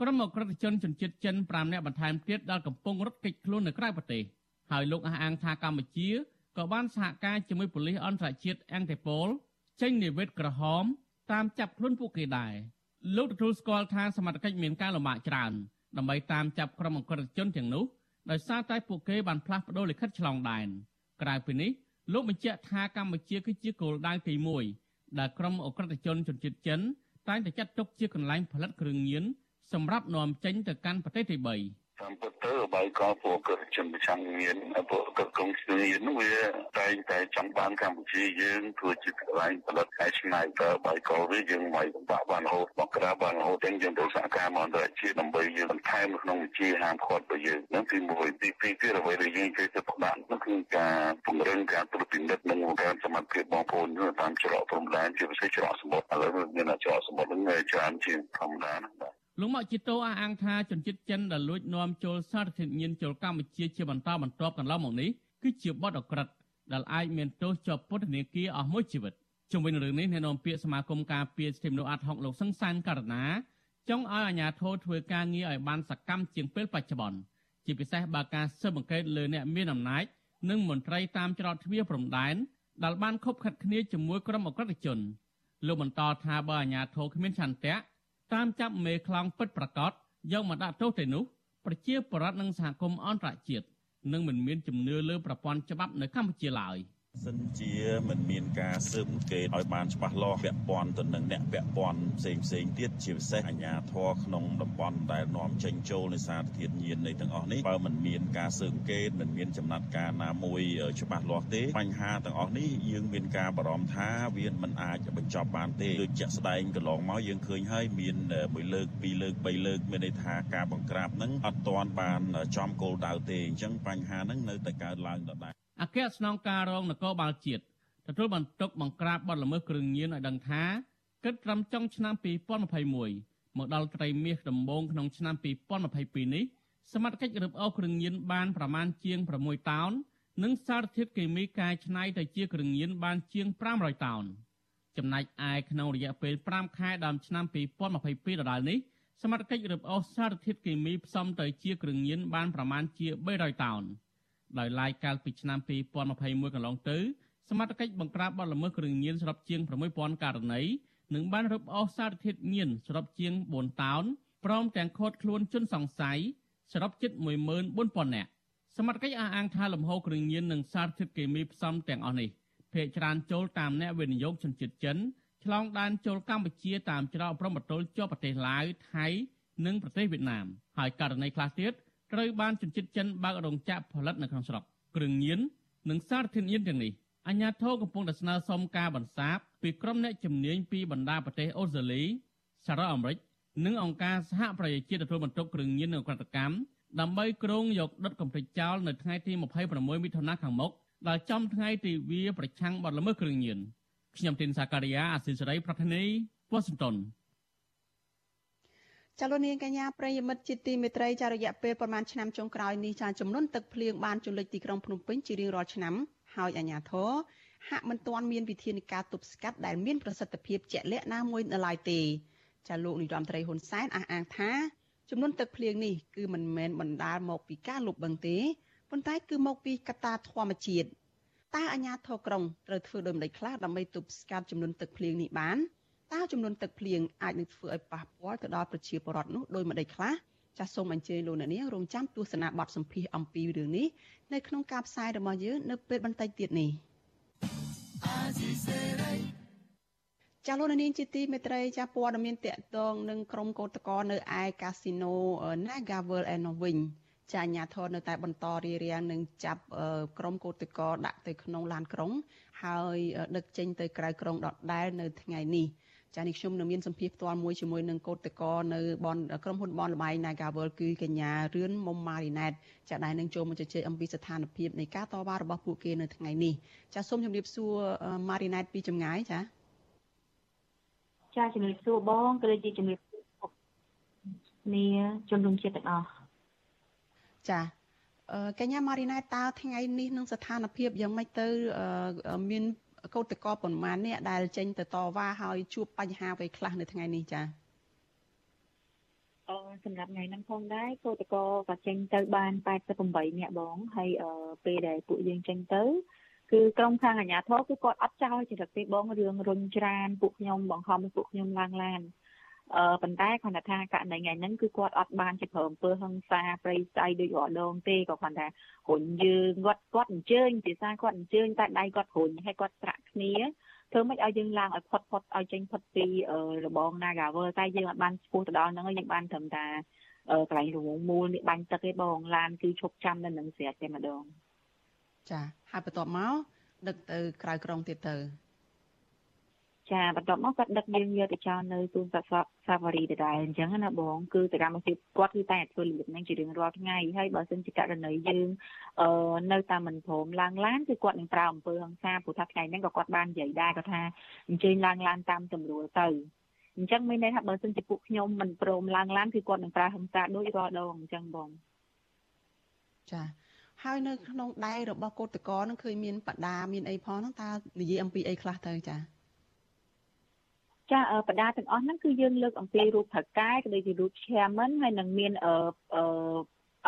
ក្រុមអក្រិតជនជនជាតិចិន5នាក់បន្ថែមទៀតដែលកំពុងរត់គេចខ្លួននៅក្រៅប្រទេសហើយលោកអះអាងថាកម្ពុជាក៏បានសហការជាមួយប៉ូលីសអន្តរជាតិអង់តេប៉ូលចេញនិវេតក្រហមតាមចាប់ខ្លួនពួកគេដែរលោកទទួលស្គាល់ថាសមត្ថកិច្ចមានការលំបាកច្រើនដើម្បីតាមចាប់ក្រុមអក្រិតជនទាំងនោះដោយសារតែពួកគេបានផ្លាស់ប្តូរលិខិតឆ្លងដែន ក្រៅពីនេះលោកបញ្ជាក់ថាកម្ពុជាគឺជាគោលដៅទី1ដែលក្រុមអក្រិតជនជនជាតិចិនតែងតែចាត់ទុកជាកន្លែងផលិតគ្រឿងញៀនសម្រាប់នាំចេញទៅកាន់ប្រទេសទី3 តាមពិតទៅបាយកោពួកកជនប្រចាំមានពួកកកងស្រីនោះវាតែតែចង់បានកម្ពុជាយើងធ្វើជាកន្លែងផលិតហើយឆ្នៃទៅបាយកោវាយើងមិនបាក់បានរហូតមកក្រាបបានរហូតទាំងយើងទៅសហការមកអន្តរជាតិដើម្បីយើងបន្ថែមក្នុងវិជាហាមឃាត់របស់យើងនឹងទីមួយទីពីរទៀតអ្វីដែលយើងជួយទៅផ្ដាក់នោះគឺការពង្រឹងការត្រួតពិនិត្យនិងការសមត្ថភាពបងប្អូនតាមច្រកព្រំដែនជាពិសេសច្រកសមុទ្រឥឡូវមានច្រកសមុទ្រនឹងច្រើនជាងធម្មតាណាបាទ លោកមកជីតូអះអាងថាជនជាតិចិនដែលលួចនាំចូលសារធាតុញៀនចូលកម្ពុជាជាបន្តបន្ទាប់កន្លងមកនេះគឺជាបទអក្រិតដែលអាចមានទោសជាប់ពន្ធនាគារអស់មួយជីវិតជុំវិញរឿងនេះអ្នកនាំពាក្យសមាគមការពារសិទ្ធិមនុស្សអាត់ហុកលោកសង្សានករណាចង់ឲ្យអាជ្ញាធរធ្វើការងារឲ្យបានសកម្មជាងពេលបច្ចុប្បន្នជាពិសេសបើការស៊ើបអង្កេតលើអ្នកមានអំណាចនិងមន្ត្រីតាមច្រកទ្វារព្រំដែនដែលបានខົບខិតគ្នាជាមួយក្រុមអក្រិតជនលោកបន្តថាបើអាជ្ញាធរគ្មានឆន្ទៈ តាមចាប់មេខ្លោងពិតប្រកបយកមកដាក់ទោសទៅនោះប្រជាពលរដ្ឋនិងសហគមន៍អន្តរជាតិនឹងមិនមានជំនឿលើប្រព័ន្ធច្បាប់នៅកម្ពុជាឡើយ។ សិនជាមិនមានការស៊ើបអង្កេតឲ្យបានច្បាស់លាស់ពាក់ព័ន្ធទៅនឹងអ្នកពាក់ព័ន្ធផ្សេងផ្សេងទៀតជាពិសេសអាជ្ញាធរក្នុងតំបន់ដែលនាំចេញចូលនៃសារធាតុញៀននៃទាំងអស់នេះបើមិនមានការស៊ើបអង្កេតមិនមានចំណាត់ការណាមួយច្បាស់លាស់ទេបញ្ហាទាំងអស់នេះយើងមានការបារម្ភថាវាមិនអាចបញ្ចប់បានទេដូចជាក់ស្ដែងកន្លងមកយើងឃើញហើយមានមួយលើកពីរលើកបីលើកមានន័យថាការបង្ក្រាបហ្នឹងអត់ទាន់បានចំគោលដៅទេអញ្ចឹងបញ្ហាហ្នឹងនៅតែកើតឡើងដដែល អគ្គស្នងការរងនគរបាលជាតិទទួលបន្ទុកបង្ក្រាបបទល្មើសគ្រឿងញៀនឲ្យដឹងថាគិតត្រឹមចុងឆ្នាំ2021មកដល់ត្រីមាសដំបូងក្នុងឆ្នាំ2022នេះសមត្ថកិច្ចរឹបអូសគ្រឿងញៀនបានប្រមាណជាង6តោននិងសារធាតុគីមីកែច្នៃទៅជាគ្រឿងញៀនបានជាង500តោនចំណែកឯក្នុងរយៈពេល5ខែដើមឆ្នាំ2022ដដែលនេះសមត្ថកិច្ចរឹបអូសសារធាតុគីមីផ្សំទៅជាគ្រឿងញៀនបានប្រមាណជា300តោន។ ដោយឡែកកាលពីឆ្នាំ2021កន្លងទៅសមត្ថកិច្ចបង្ក្រាបបទល្មើសគ្រឿងញៀនសរុបជាង6000ករណីនិងបានរឹបអូសសារធាតុញៀនសរុបជាង4តោនព្រមទាំងឃាត់ខ្លួនជនសង្ស័យសរុបជិត14000នាក់សមត្ថកិច្ចអះអាងថាលំហូរគ្រឿងញៀននិងសារធាតុគីមីផ្សំទាំងអស់នេះភាគច្រើនចូលតាមអ្នកវិនិយោគជនជាតិចិនឆ្លងដែនចូលកម្ពុជាតាមច្រកព្រំប្រទល់ជាប់ប្រទេសឡាវថៃនិងប្រទេសវៀតណាមហើយករណីខ្លះទៀត ត្រូវបានជនជាតិចិនបើករោងចក្រផលិតនៅក្នុងស្រុកគ្រឿងញៀននិងសារធាតុញៀនទាំងនេះអាជ្ញាធរកំពុងតែស្នើសុំការបន្សាបពីក្រុមអ្នកជំនាញពីបណ្ដាប្រទេសអូស្ត្រាលីសហរដ្ឋអាមេរិកនិងអង្គការសហប្រជាជាតិទទួលបន្ទុកគ្រឿងញៀននិងក្រិតកម្មដើម្បីគ្រងយកដុតកំទេចចោលនៅថ្ងៃទី26មិថុនាខាងមុខដែលចំថ្ងៃទិវាប្រឆាំងបទល្មើសគ្រឿងញៀនខ្ញុំទីនសាការីយ៉ាអសិសរីប្រធានីវ៉ាស៊ីនតោន ចលនាកញ្ញាប្រិយមិត្តជាទីមេត្រីចារយៈពេលប្រមាណឆ្នាំចុងក្រោយនេះចាចំនួនទឹកភ្លៀងបានជលិចទីក្រុងភ្នំពេញជារៀងរាល់ឆ្នាំហើយអាជ្ញាធរហាក់មិនទាន់មានវិធានការទប់ស្កាត់ដែលមានប្រសិទ្ធភាពជាក់លាក់ណាមួយនៅឡើយទេចាលោកនាយរដ្ឋមន្ត្រីហ៊ុនសែនអះអាងថាចំនួនទឹកភ្លៀងនេះគឺមិនមែនបណ្ដាលមកពីការលុបបង្ទេប៉ុន្តែគឺមកពីកត្តាធម្មជាតិតើអាជ្ញាធរក្រុងត្រូវធ្វើដូចម្តេចខ្លះដើម្បីទប់ស្កាត់ចំនួនទឹកភ្លៀងនេះបាន តើចំនួនទឹកភ្លៀងអាចនឹងធ្វើឲ្យប៉ះពាល់ទៅដល់ប្រជាពលរដ្ឋនោះដោយម្ដេចខ្លះចាសសូមអញ្ជើញលោកអ្នកនាងរងចាំទស្សនាបទសម្ភាសអំពីរឿងនេះនៅក្នុងការផ្សាយរបស់យើងនៅពេលបន្តិចទៀតនេះចាលោកនាងជាទីមេត្រីចាព័ត៌មានតកតងនឹងក្រុមកោតក្រនៅឯកាស៊ីណូ Nagavel ឯនោះវិញចាអាញាធរនៅតែបន្តរៀបរៀងនឹងចាប់ក្រុមកោតក្រដាក់ទៅក្នុងឡានក្រុង ហើយដឹកចេញទៅក្រៅក្រុងដដែលនៅថ្ងៃនេះ ចានេះខ្ញុំនឹងមានសម្ភារផ្ទាល់មួយជាមួយនឹងកោតក្រនៅបនក្រុមហ៊ុនបនលបៃ Nagavel គឺកញ្ញារឿនមុំម៉ារីណែតចាដែលនឹងចូលមកជជែកអំពីស្ថានភាពនៃការតវ៉ារបស់ពួកគេនៅថ្ងៃនេះចាសូមជម្រាបសួរម៉ារីណែតពីចម្ងាយចាចាជំរាបសួរបងក៏ដូចជាជំរាបគ្នាជនរួមជាតិទាំងអស់ចាកញ្ញាម៉ារីណែតតើថ្ងៃនេះនឹងស្ថានភាពយ៉ាងម៉េចទៅមាន កោតក្រប៉ុន្មានអ្នកដែលចេញទៅតវ៉ាហើយជួបបញ្ហាអ្វីខ្លះនៅថ្ងៃនេះចាអឺសម្រាប់ថ្ងៃហ្នឹងផងដែរកោតក្រក៏ចេញទៅបាន88នាក់បងហើយពេលដែលពួកយើងចេញទៅគឺក្រុមខាងអាជ្ញាធរគឺគាត់អត់ចោលចរិតទេបងរឿងរុញច្រានពួកខ្ញុំបង្ខំពួកខ្ញុំឡើងឡានអឺ ប៉ុន្តែគាត់ថាករណីថ្ងៃហ្នឹងគឺគាត់អត់បានជាប្រើអំពើហិង្សាប្រៃស្អីដូចរាល់ដងទេក៏គាត់ថារុញយើងគាត់គាត់អញ្ជើញភាសាគាត់អញ្ជើញតែដៃគាត់រុញហើយគាត់ត្រាក់គ្នាធ្វើមិនឲ្យយើងឡើងឲ្យផុតផុតឲ្យចេញផុតពីរបង Nagavel តែយើងអត់បានស្ពោះទៅដល់ហ្នឹងយើងបានត្រឹមតែកន្លែងរងមូលនេះបាញ់ទឹកទេបងឡានគឺឈប់ចាំនៅនឹងស្រាប់តែម្ដងចាហើយបន្ទាប់មកដឹកទៅក្រៅក្រុងទៀតទៅ ចាបន្ទាប់មកគាត់ដឹកយើងយកទៅចោលនៅទូនសសសាវរីដដែលអញ្ចឹងណាបងគឺសកម្មភាពគាត់គឺតែធ្វើលៀបហ្នឹងជារៀងរាល់ថ្ងៃហើយបើសិនជាករណីយើងអឺនៅតាមមិនព្រមឡើងឡានគឺគាត់នឹងប្រើអំពើហិង្សាព្រោះថាថ្ងៃហ្នឹងក៏គាត់បាននិយាយដែរគាត់ថាអញ្ជើញឡើងឡានតាមទម្រួលទៅអញ្ចឹងមានន័យថាបើសិនជាពួកខ្ញុំមិនព្រមឡើងឡានគឺគាត់នឹងប្រើហិង្សាដូចរាល់ដងអញ្ចឹងបងចាហើយនៅក្នុងដៃរបស់កោតកោនឹងឃើញមានបដាមានអីផងហ្នឹងតើនិយាយអំពីអីខ្លះទៅចា ចាបដាទាំងអស់ហ្នឹងគឺយើងលើកអំពីរូបថកែក៏ដូចជារូប chairman ហើយនឹងមានអឺអឺ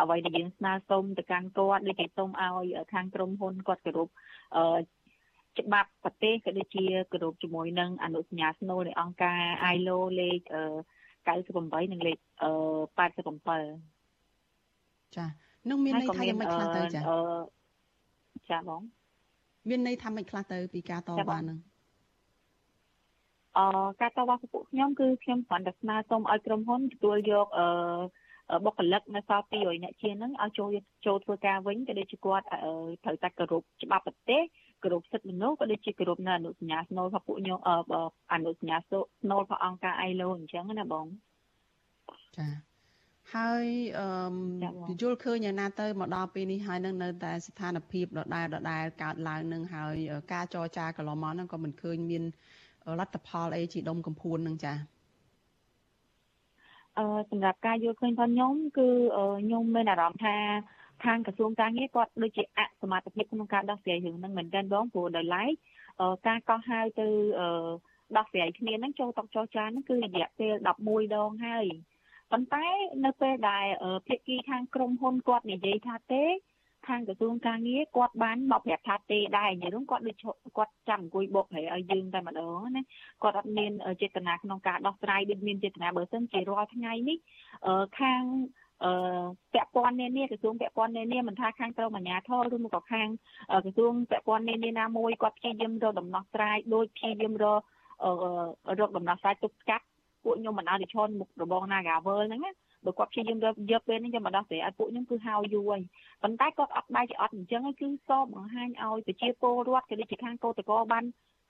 អ្វីដែលយើងស្នើសុំទៅកាន់គាត់ដូចជាសុំឲ្យខាងក្រុមហ៊ុនគាត់គោរពអឺច្បាប់ប្រទេសក៏ដូចជាគោរពជាមួយនឹងអនុសញ្ញាស្នូលនៃអង្គការ ILO លេខ98និងលេខ87ចានឹងមានន័យថាយ៉ាងម៉េចខ្លះទៅចាចាបងមានន័យថាម៉េចខ្លះទៅពីការតវ៉ានឹង អឺការតវ៉ារបស់ពួកខ្ញុំគឺខ្ញុំគ្រាន់តែស្នើសុំឲ្យក្រុមហ៊ុនទទួលយកអឺបុគ្គលិកនៅសល់200អ្នកជាងហ្នឹងឲ្យចូលចូលធ្វើការវិញក៏ដូចជាគាត់ត្រូវតែគោរពច្បាប់ប្រទេសគោរពសិទ្ធិមនុស្សក៏ដូចជាគោរពនៅអនុសញ្ញាស្នូលរបស់ពួកខ្ញុំអនុសញ្ញាស្នូលរបស់អង្គការ ILO អញ្ចឹងណាបងចាហើយអឺយល់ឃើញយ៉ាងណាទៅមកដល់ពេលនេះហើយនឹងនៅតែស្ថានភាពដដែលដដែលកើតឡើងនឹងហើយការចរចាកន្លងមកហ្នឹងក៏មិនឃើញមាន លទ្ធផលអីជាដុំកំភួននឹងចាអឺសម្រាប់ការយល់ឃើញរបស់ខ្ញុំគឺខ្ញុំមានអារម្មណ៍ថាខាងក្រសួងការងារគាត់ដូចជាអសមត្ថភាពក្នុងការដោះស្រាយរឿងហ្នឹងមែនទែនបងព្រោះដោយឡែកការកោះហៅទៅដោះស្រាយគ្នាហ្នឹងចូលតុចរចាហ្នឹងគឺរយៈពេល11ដងហើយប៉ុន្តែនៅពេលដែលភាគីខាងក្រុមហ៊ុនគាត់និយាយថាទេ ខាងក្រសួងការងារគាត់បានមកប្រាប់ថាទេដែរនិយាយនោះគាត់ដូចគាត់ចាំអង្គុយបុកប្រែឲ្យយើងតែម្ដងណាគាត់អត់មានចេតនាក្នុងការដោះស្រាយដូចមានចេតនាបើសិនជារាល់ថ្ងៃនេះខាងអឺពាក់ព័ន្ធនានាក្រសួងពាក់ព័ន្ធនានាមិនថាខាងក្រមអាជ្ញាធរឬមកក៏ខាងក្រសួងពាក់ព័ន្ធនានាណាមួយគាត់ព្យាយាមរកដំណោះស្រាយដូចព្យាយាមរករកដំណោះស្រាយទប់ស្កាត់ពួកខ្ញុំមិនឲ្យទៅឈរមុខរបង Nagavel ហ្នឹងណា បើគាត់ព្យាយាមយកពេលនេះយកមកដោះស្រាយឲ្យពួកខ្ញុំគឺហៅយូរហើយប៉ុន្តែគាត់អត់បែរជាអត់អញ្ចឹងគឺសបង្ហាញឲ្យប្រជាពលរដ្ឋក៏ដូចជាខាងកោតក្របាន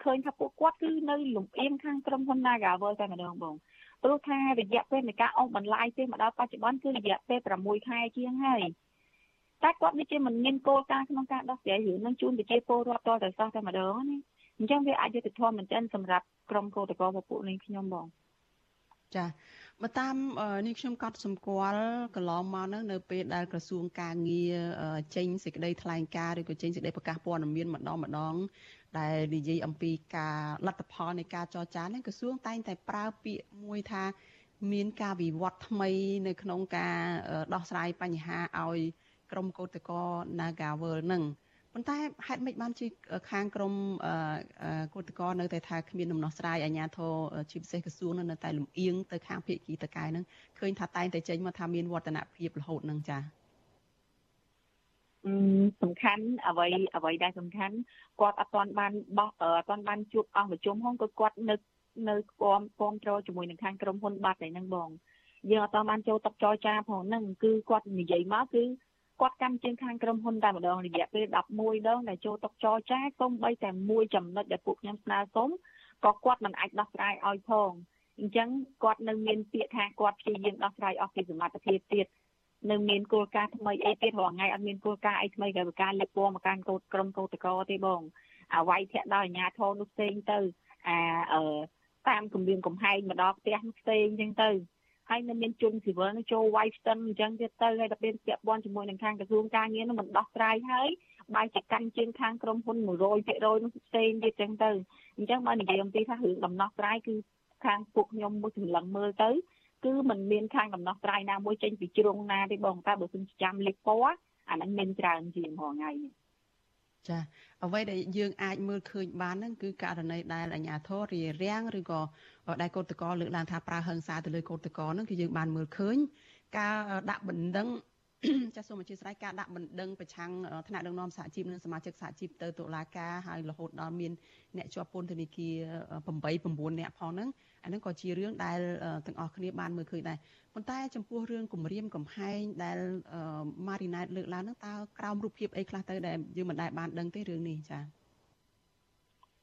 ឃើញថាពួកគាត់គឺនៅលំអៀងខាងក្រុមហ៊ុន Nagavel តែម្ដងបងព្រោះថារយៈពេលនៃការអស់បន្លាយទេមកដល់បច្ចុប្បន្នគឺរយៈពេល6ខែជាងហើយតែគាត់នេះជាមិនមានគោលការណ៍ក្នុងការដោះស្រាយរឿងនឹងជូនប្រជាពលរដ្ឋតតែសោះតែម្ដងណាអញ្ចឹងវាអាចយុត្តិធម៌មែនទែនសម្រាប់ក្រុមកោតក្រពពួកនេះខ្ញុំបងចា បើតាមនេះខ្ញុំកត់សម្គាល់កន្លងមកហ្នឹងនៅពេលដែលក្រសួងការងារចេញសេចក្តីថ្លែងការណ៍ឬក៏ចេញសេចក្តីប្រកាសព័ត៌មានម្ដងម្ដងដែលនិយាយអំពីការលទ្ធផលនៃការចរចានេះក្រសួងតែងតែប្រើពាក្យមួយថា មានការវិវត្តថ្មី នៅក្នុងការដោះស្រាយបញ្ហាឲ្យក្រុមកោតក្រ Nagavel នឹង ប៉ុន្តែហេតុម៉េចបានជាខាងក្រមគឧតកោនៅតែថាគ្មានដំណោះស្រាយអាជ្ញាធរជាពិសេសក្រសួងនៅតែលំអៀងទៅខាងភៀកគីតកែហ្នឹងឃើញថាតែងតែចេញមកថាមានវឌ្ឍនភាពរហូតហ្នឹងចា៎សំខាន់អ្វីអ្វីដែលសំខាន់គាត់អត់ទាន់បានបោះអត់ទាន់បានជួបអង្គប្រជុំហ្នឹងក៏គាត់នៅនៅគាំគាំទ្រជាមួយនឹងខាងក្រុមហ៊ុនបាត់ហ្នឹងបងយើងអត់ទាន់បានចូលតុកចរចាផងហ្នឹងគឺគាត់និយាយមកគឺ គាត់កម្មជាងខាងក្រុមហ៊ុនតែម្ដងរយៈពេល11ដងដែលចូលតុកចរចាសូម្បីតែមួយចំណុចដែលពួកខ្ញុំស្នើសុំក៏គាត់មិនអាចដោះស្រាយឲ្យផងអញ្ចឹងគាត់នៅមានពាក្យថាគាត់ព្យាយាមដោះស្រាយអស់ពីសមត្ថភាពទៀតនៅមានគោលការណ៍ថ្មីអីទៀតរាល់ថ្ងៃអត់មានគោលការណ៍អីថ្មីក្រៅពីការលើកពណ៌មកកាន់កោតក្រុមកោតកោទេបងអាវាយធាក់ដល់អាញាធរនោះផ្សេងទៅអាអឺតាមគម្រាមកំហែងមកដល់ផ្ទះផ្សេងអញ្ចឹងទៅ ហើយនៅមានជនស៊ីវិលនឹងចូលវាយស្ទឹងអញ្ចឹងទៀតទៅហើយដល់ពេលពាក់ព័ន្ធជាមួយនឹងខាងក្រសួងការងារនោះមិនដោះស្រាយហើយបែរជាកាន់ជើងខាងក្រុមហ៊ុន100%នោះផ្សេងទៀតអញ្ចឹងទៅអញ្ចឹងបើនិយាយអំពីថារឿងដំណោះស្រាយគឺខាងពួកខ្ញុំមួយសម្លឹងមើលទៅគឺมันមានខាងដំណោះស្រាយណាមួយចេញពីជ្រុងណាទេបងតែបើសិនចាំលេខពណ៌អាហ្នឹងមានច្រើនជាងរាល់ថ្ងៃនេះចា អ្វីដែលយើងអាចមើលឃើញបានហ្នឹងគឺករណីដែលអាជ្ញាធររារាំងឬក៏ដែលកោតតកលើកឡើងថាប្រើហិង្សាទៅលើកោតតកហ្នឹងគឺយើងបានមើលឃើញការដាក់បណ្ដឹង ចាសសូមអធិស្ឋានការដាក់បណ្ដឹងប្រឆាំងថ្នាក់ដឹកនាំសហជីពនិងសមាជិកសហជីពទៅតុលាការហើយរហូតដល់មានអ្នកជាប់ពន្ធនាគារ8 9នាក់ផងហ្នឹងអាហ្នឹងក៏ជារឿងដែលទាំងអស់គ្នាបានមើលឃើញដែរប៉ុន្តែចំពោះរឿងគម្រាមកំហែងដែលម៉ារីណែតលើកឡើងហ្នឹងតើក្រោមរូបភាពអីខ្លះទៅដែលយើងមិនដែលបានដឹងទេរឿងនេះចា៎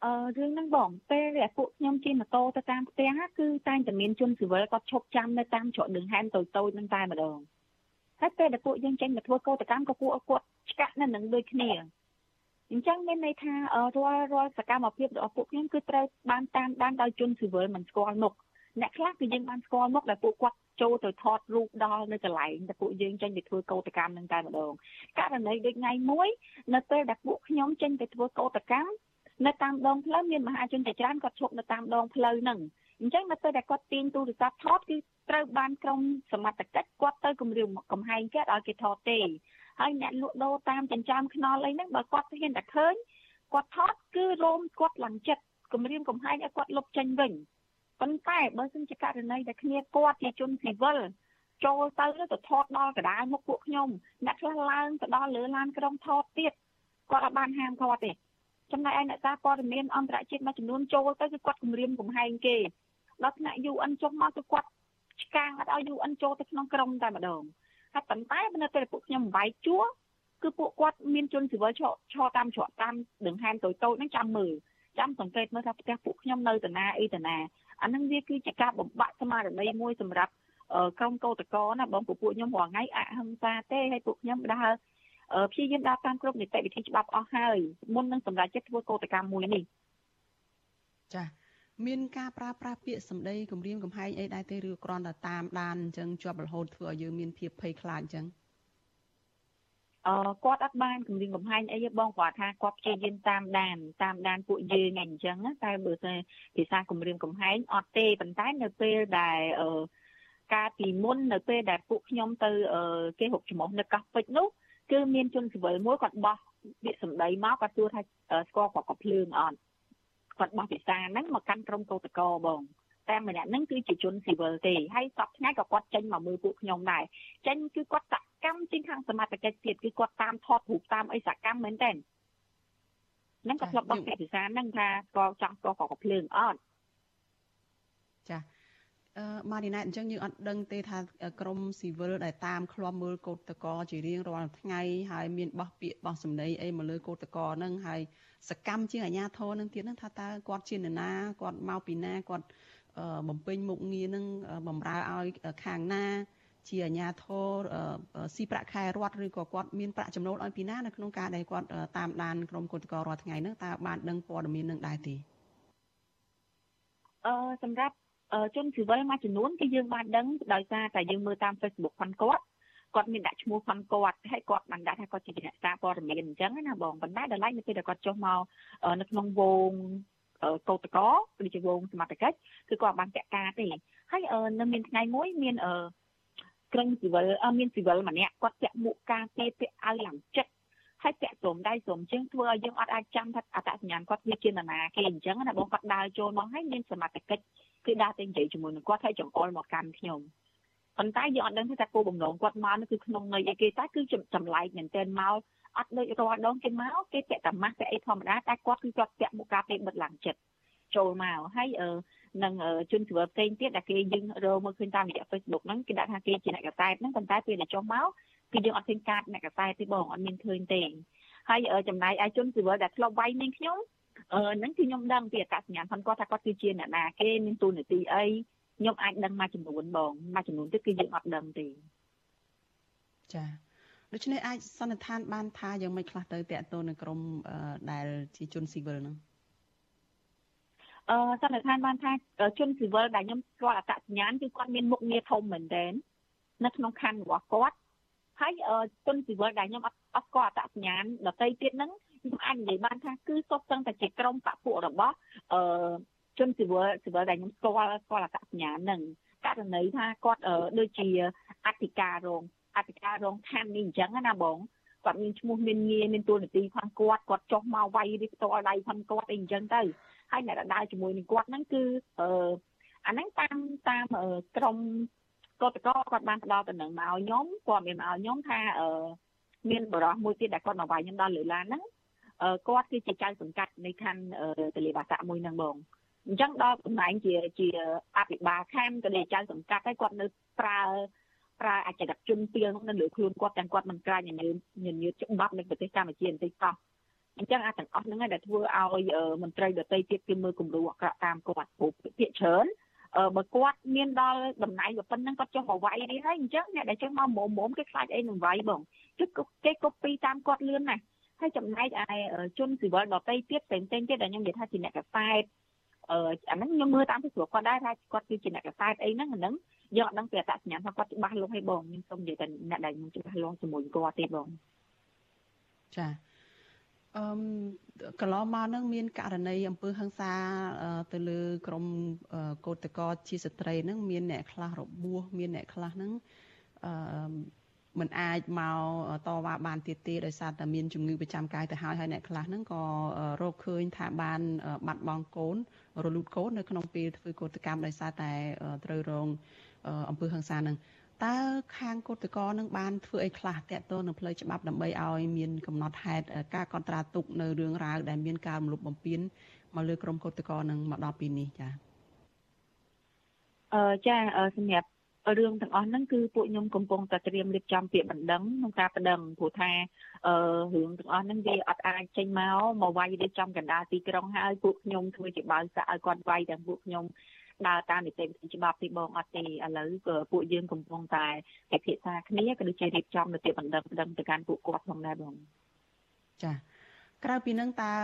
អឺរឿងហ្នឹងបងពេលដែលពួកខ្ញុំជិះម៉ូតូទៅតាមផ្ទះគឺតែងតែមានជនស៊ីវិលគាត់ឈប់ចាំនៅតាមច្រក đường ហែមតូចតូចហ្នឹងតែម្ដង ហើយពេលដែលពួកយើងចេញមកធ្វើកោតកម្មក៏ពួកគាត់ឆ្កាក់នៅនឹងដូចគ្នាអញ្ចឹងមានន័យថារាល់រាល់សកម្មភាពរបស់ពួកខ្ញុំគឺត្រូវបានតាមដានដោយជនស៊ីវិលមិនស្គាល់មុខអ្នកខ្លះគឺយើងបានស្គាល់មុខដែលពួកគាត់ចូលទៅថតរូបដល់នៅកន្លែងដែលពួកយើងចេញទៅធ្វើកោតកម្មនឹងតែម្ដងករណីដូចថ្ងៃមួយនៅពេលដែលពួកខ្ញុំចេញទៅធ្វើកោតកម្មនៅតាមដងផ្លូវមានមហាជនជាច្រើនគាត់ឈប់នៅតាមដងផ្លូវហ្នឹង អញ្ចឹងនៅពេលដែលគាត់ទាញទូរស័ព្ទថតគឺត្រូវបានក្រុមសមត្ថកិច្ចគាត់ទៅគម្រាមកំហែងគេឲ្យគេថតទេហើយអ្នកលក់ដូរតាមចិញ្ចើមថ្នល់អីហ្នឹងបើគាត់ហ៊ានតែឃើញគាត់ថតគឺរោមគាត់ឡើងចិត្តគម្រាមកំហែងឲ្យគាត់លុបចេញវិញប៉ុន្តែបើសិនជាករណីដែលគ្នាគាត់ជាជនស៊ីវិលចូលទៅទៅថតដល់កដាលមុខពួកខ្ញុំអ្នកខ្លះឡើងទៅដល់លើឡានក្រុងថតទៀតគាត់អត់បានហាមគាត់ទេចំណែកឯអ្នកសារព័ត៌មានអន្តរជាតិមួយចំនួនចូលទៅគឺគាត់គម្រាមកំហែងគេ ដល់ថ្នាក់ UN ចុះមកគឺគាត់ឆ្កាងអត់ឲ្យ UN ចូលទៅក្នុងក្រុមតែម្ដងហើយប៉ុន្តែនៅពេលពួកខ្ញុំបាយជួគឺពួកគាត់មានជនស៊ីវិលឈរឈរតាមច្រកតាមដង្ហែមតូចតូចហ្នឹងចាំមើលចាំសង្កេតមើលថាផ្ទះពួកខ្ញុំនៅតាណាអីតាណាអាហ្នឹងវាគឺជាការបំបាក់ស្មារតីមួយសម្រាប់ក្រុមកោតកោណាបងពួកខ្ញុំរាល់ថ្ងៃអហិង្សាទេហើយពួកខ្ញុំដើរព្យាយាមដើរតាមគ្រប់នីតិវិធីច្បាប់អស់ហើយមុននឹងសម្រេចចិត្តធ្វើកោតកម្មមួយនេះចា៎ មានការប្រើប្រាស់ពាក្យសម្ដីគំរាមកំហែងអីដែរទេឬគ្រាន់តែតាមដានអញ្ចឹងជាប់រហូតធ្វើឲ្យយើងមានភាពភ័យខ្លាចអញ្ចឹងអឺគាត់អត់បានគម្រាមកំហែងអីទេបងគាត់ថាគាត់ព្យាយាមតាមដានតាមដានពួកយើងអញ្ចឹងតែបើតែភាសាគម្រាមកំហែងអត់ទេប៉ុន្តែនៅពេលដែលអឺការពីមុននៅពេលដែលពួកខ្ញុំទៅគេហុកច្រមុះនៅកោះពេជ្រនោះគឺមានជនស៊ីវិលមួយគាត់បោះពាក្យសម្ដីមកគាត់សួរថាស្គាល់គាត់ក៏ភ្លើងអត់ គាត់បោះពិសាហ្នឹងមកកាន់ក្រុមកោតកោបងតែម្នាក់ហ្នឹងគឺជាជនស៊ីវិលទេហើយសពថ្ងៃក៏គាត់ចេញមកមើលពួកខ្ញុំដែរចេញគឺគាត់សកម្មជាងខាងសមត្ថកិច្ចទៀតគឺគាត់តាមថតរូបតាមអីសកម្មមែនតើហ្នឹងក៏ធ្លាប់បោះពាក្យពិសាហ្នឹងថាស្គាល់ចង់ស្គាល់ក៏ភ្លើងអត់ចាអឺម៉ារីណែតអញ្ចឹងយើងអត់ដឹងទេថាក្រមស៊ីវិលដែលតាមឃ្លាំមើលកោតតកជារៀងរាល់ថ្ងៃហើយមានបោះពាក្យបោះសម្ដីអីមកលើកោតតកហ្នឹងហើយ សកម្មជាងអាជ្ញាធរនឹងទៀតហ្នឹងថាតើគាត់ជានរណាគាត់មកពីណាគាត់បំពេញមុខងារនឹងបំរើឲ្យខាងណាជាអាជ្ញាធរស៊ីប្រាក់ខែរដ្ឋឬក៏គាត់មានប្រាក់ចំណូលឲ្យពីណានៅក្នុងការដែលគាត់តាមដានក្រុមកោតក្ររាល់ថ្ងៃហ្នឹងតើបានដឹងព័ត៌មាននឹងដែរទេអឺសម្រាប់ជនស៊ីវិលមួយចំនួនគឺយើងបានដឹងដោយសារតែយើងមើលតាម Facebook ផងគាត់ គាត់មានដាក់ឈ្មោះផងគាត់ហើយគាត់បានដាក់ថាគាត់ជាអ្នកសារព័ត៌មានអញ្ចឹងណាបងប៉ុន្តែដល់ឡែកនៅពេលដែលគាត់ចុះមកនៅក្នុងវងកោតកឬជាវងសមត្ថកិច្ចគឺគាត់បានតាក់ការទេហើយនៅមានថ្ងៃមួយមានក្រឹងស៊ីវិលមានស៊ីវិលម្នាក់គាត់ពាក់មួកការពារពាក់ឲ្យឡើងចិត្តហហើយពាក់ព្រមដៃព្រមជើងធ្វើឲ្យយើងអត់អាចចាំថាអត្តសញ្ញាណគាត់វាជានរណាគេអញ្ចឹងណាបងគាត់ដើរចូលមកហើយមានសមត្ថកិច្ចគឺដើរទៅនិយាយជាមួយនឹងគាត់ហើយចង្អុលមកកាន់ខ្ញុំ ប៉ុន្តែយើងអត់ដឹងថាគោលបំណងគាត់មកនោះគឺក្នុងន័យអីគេតែគឺចម្លែកមែនទែនមកអត់ដូចរាល់ដងគេមកគេពាក់តែម៉ាស់ពាក់អីធម្មតាតែគាត់គឺគាត់ពាក់មុខកាពេបិទឡើងចិត្តចូលមកហើយអឺនឹងជនជីវិតផ្សេងទៀតដែលគេយើងរកមើលឃើញតាមរយៈ Facebook ហ្នឹងគេដាក់ថាគេជាអ្នកកសែតហ្នឹងប៉ុន្តែពេលដែលចុះមកគឺយើងអត់ឃើញកាតអ្នកកសែតទេបងអត់មានឃើញទេហើយចំណាយឲ្យជនជីវិតដែលធ្លាប់វាយនាងខ្ញុំអឺហ្នឹងគឺខ្ញុំដឹងពីអត្តសញ្ញាណផងគាត់ថាគាត់គឺជាអ្នកណាគេមានទូនាទីអី ខ្ញុំអាចដឹងមួយចំនួនបងមួយចំនួនទៀតគឺយើងអត់ដឹងទេចាដូច្នេះអាចសន្និដ្ឋានបានថាយ៉ាងម៉េចខ្លះទៅតកតទៅនឹងក្រមដែលជាជនស៊ីវិលហ្នឹងអឺសន្និដ្ឋានបានថាជនស៊ីវិលដែលខ្ញុំស្គាល់អត្តសញ្ញាណគឺគាត់មានមុខងារធំមែនទែននៅក្នុងខណ្ឌរបស់គាត់ហើយជនស៊ីវិលដែលខ្ញុំអត់អត់ស្គាល់អត្តសញ្ញាណដទៃទៀតហ្នឹងខ្ញុំអាចនិយាយបានថាគឺសុទ្ធសឹងតែជាក្រុមបពុរបស់អឺ ជនស៊ីវិលស៊ីវិលដែលខ្ញុំស្គាល់ស្គាល់អត្តសញ្ញាណហ្នឹងករណីថាគាត់ដូចជាអធិការរងអធិការរងខណ្ឌនេះអញ្ចឹងណាបងគាត់មានឈ្មោះមានងារមានតួនាទីផងគាត់គាត់ចុះមកវាយរីផ្ទាល់ដៃផងគាត់អីអញ្ចឹងទៅហើយអ្នកដែលដើរជាមួយនឹងគាត់ហ្នឹងគឺអឺអាហ្នឹងតាមតាមក្រុមកតកគាត់បានផ្ដល់តំណែងមកឲ្យខ្ញុំគាត់មានមកឲ្យខ្ញុំថាអឺមានបរិះមួយទៀតដែលគាត់មកវាយខ្ញុំដល់លើឡានហ្នឹងគាត់គឺជាចៅសង្កាត់នៃខណ្ឌទលេបាសាក់មួយហ្នឹងបង អញ្ចឹងដល់តំណែងជាជាអភិបាលខណ្ឌក៏ដូចចៅសង្កាត់ហើយគាត់នៅប្រើប្រើអចលនជនពីលនៅលើខ្លួនគាត់ទាំងគាត់មិនក្រាញញញើញញើច្បាប់នៃប្រទេសកម្ពុជាបន្តិចតោះអញ្ចឹងអាទាំងអស់ហ្នឹងដែលធ្វើឲ្យមន្ត្រីដទៃទៀតគេមើលគំរូអាក្រក់តាមគាត់ព្រោះភាកច្រើនបើគាត់មានដល់តំណែងប៉ុណ្ណឹងគាត់ចុះមកវាយនេះហើយអញ្ចឹងអ្នកដែលចុះមកមុំមុំគេខ្លាចអីនឹងវាយបងគឺគេកូពីតាមគាត់លឿនណាស់ហើយចំណែកឯជនស៊ីវិលដទៃទៀតផ្សេងៗទៀតដែលខ្ញុំនិយាយថាជាអ្នកកសែត អឺអាហ្នឹងខ្ញុំមើលតាមពីស្រួលគាត់ដែរថាគាត់គឺជាអ្នកកសែតអីហ្នឹងអាហ្នឹងយើងអត់ដឹងពីអត្តសញ្ញាណថាគាត់ច្បាស់លាស់ឲ្យបងខ្ញុំសូមនិយាយតែអ្នកដែលខ្ញុំច្បាស់លាស់ជាមួយគាត់ទេបងចាអឺកន្លងមកនឹងមានករណីអំពើហិង្សាទៅលើក្រមកោតកោជាស្ត្រីនឹងមានអ្នកខ្លះរបួសមានអ្នកខ្លះនឹងអឺ មិនអាចមកតវ៉ាបានទៀតទេដោយសារតែមានជំងឺប្រចាំកាយទៅហើយហើយអ្នកខ្លះហ្នឹងក៏រកឃើញថាបានបាត់បង់កូនរលូតកូននៅក្នុងពេលធ្វើកោតកម្មដោយសារតែត្រូវរងអំពើហិង្សាហ្នឹងតើខាងគឧតកោនឹងបានធ្វើអីខ្លះតាក់ទងនឹងផ្លូវច្បាប់ដើម្បីឲ្យមានកំណត់ហេតុការកត់ត្រាទុកនៅរឿងរ៉ាវដែលមានការរំលោភបំពានមកលើក្រុមគឧតកោនឹងមកដល់ពេលនេះចា៎អឺចាសម្រាប់ រឿងទាំងអស់ហ្នឹងគឺពួកខ្ញុំកំពុងតែត្រៀមរៀបចំពាក្យបណ្ដឹងក្នុងការបដិងព្រោះថាអឺរឿងទាំងអស់ហ្នឹងវាអត់អាចចេញមកមកវាយរៀបចំកណ្ដាលទីក្រុងហើយពួកខ្ញុំធ្វើជាបើសាក់ឲ្យគាត់វាយទាំងពួកខ្ញុំដើរតាមនីតិវិធីច្បាប់ទីបងអត់ទេឥឡូវពួកយើងកំពុងតែពិភាក្សាគ្នាក៏ដូចជារៀបចំនៅទីបណ្ដឹងបណ្ដឹងទៅកាន់ពួកគាត់ផងដែរបងចាក្រៅពីនឹងតើ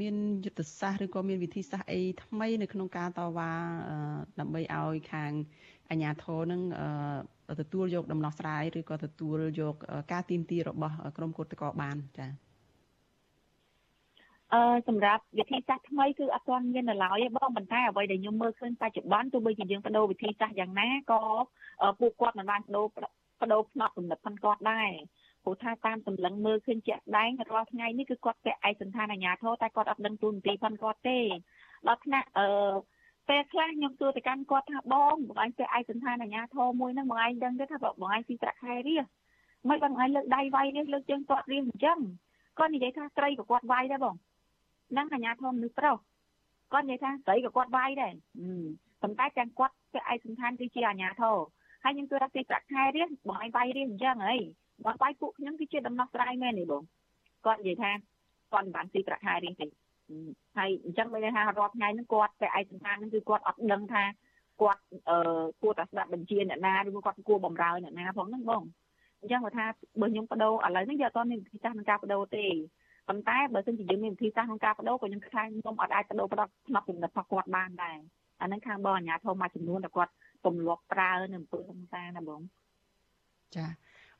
មានយុទ្ធសាស្ត្រឬក៏មានវិធីសាស្ត្រអីថ្មីនៅក្នុងការតវ៉ាដើម្បីឲ្យខាង អាជ្ញាធរនឹងទទួលយកដំណោះស្រាយឬក៏ទទួលយកការទីមទីរបស់ក្រមកោតក្របានចា៎អឺសម្រាប់វិធីសាស្ត្រថ្មីគឺអត់ទាន់មាននៅឡើយទេបងប៉ុន្តែអ្វីដែលខ្ញុំមើលឃើញបច្ចុប្បន្នទោះបីជាយើងបដូរវិធីសាស្ត្រយ៉ាងណាក៏ពួកគាត់មិនបានបដូរបដូរផ្នត់គំនិតផងគាត់ដែរព្រោះថាតាមសម្លឹងមើលឃើញជាក់ស្ដែងរាល់ថ្ងៃនេះគឺគាត់ពាក់ឯកសន្តានអាជ្ញាធរតែគាត់អត់ដឹងទូនទីផងគាត់ទេដល់ថ្នាក់អឺ ពេលខ្លះខ្ញុំសួរទៅកាន់គាត់ថាបងបងឯងពាក់ឯកសន្តានអាជ្ញាធរមួយហ្នឹងបងឯងដឹងទេថាបងឯងស៊ីប្រាក់ខែរៀសមិនបងឯងលើកដៃវាយនេះលើកជើងគាត់រៀសអញ្ចឹងគាត់និយាយថាស្រីក៏គាត់វាយដែរបងនឹងអាញាធមមនុស្សប្រុសគាត់និយាយថាស្រីក៏គាត់វាយដែរប៉ុន្តែទាំងគាត់ពាក់ឯកសន្តានគឺជាអាញាធរហើយខ្ញុំគឺរកទីប្រាក់ខែរៀសបងឯងវាយរៀសអញ្ចឹងហីបងវាយពួកខ្ញុំគឺជាដំណោះស្រាយមែនទេបងគាត់និយាយថាគាត់មិនបានទីប្រាក់ខែរៀសទេ ហើយអញ្ចឹងមានន័យថារាល់ថ្ងៃហ្នឹងគាត់ពាក់ឯកសន្តានហ្នឹងគឺគាត់អត់ដឹងថាគាត់អឺគួរតែស្ដាប់បញ្ជាអ្នកណាឬគាត់គួរបំរើអ្នកណាផងហ្នឹងបងអញ្ចឹងគាត់ថាបើខ្ញុំបដូរឥឡូវនេះយកអត់មានវិធីសាស្ត្រក្នុងការបដូរទេប៉ុន្តែបើសិនជាយើងមានវិធីសាស្ត្រក្នុងការបដូរក៏ខ្ញុំខ្លាចខ្ញុំអត់អាចបដូរផ្ដោតផ្នែកគំនិតរបស់គាត់បានដែរអាហ្នឹងខាងបងអាជ្ញាធរមួយចំនួនដែលគាត់ពំលាប់ប្រើនៅអំពើហិង្សាណាបងចា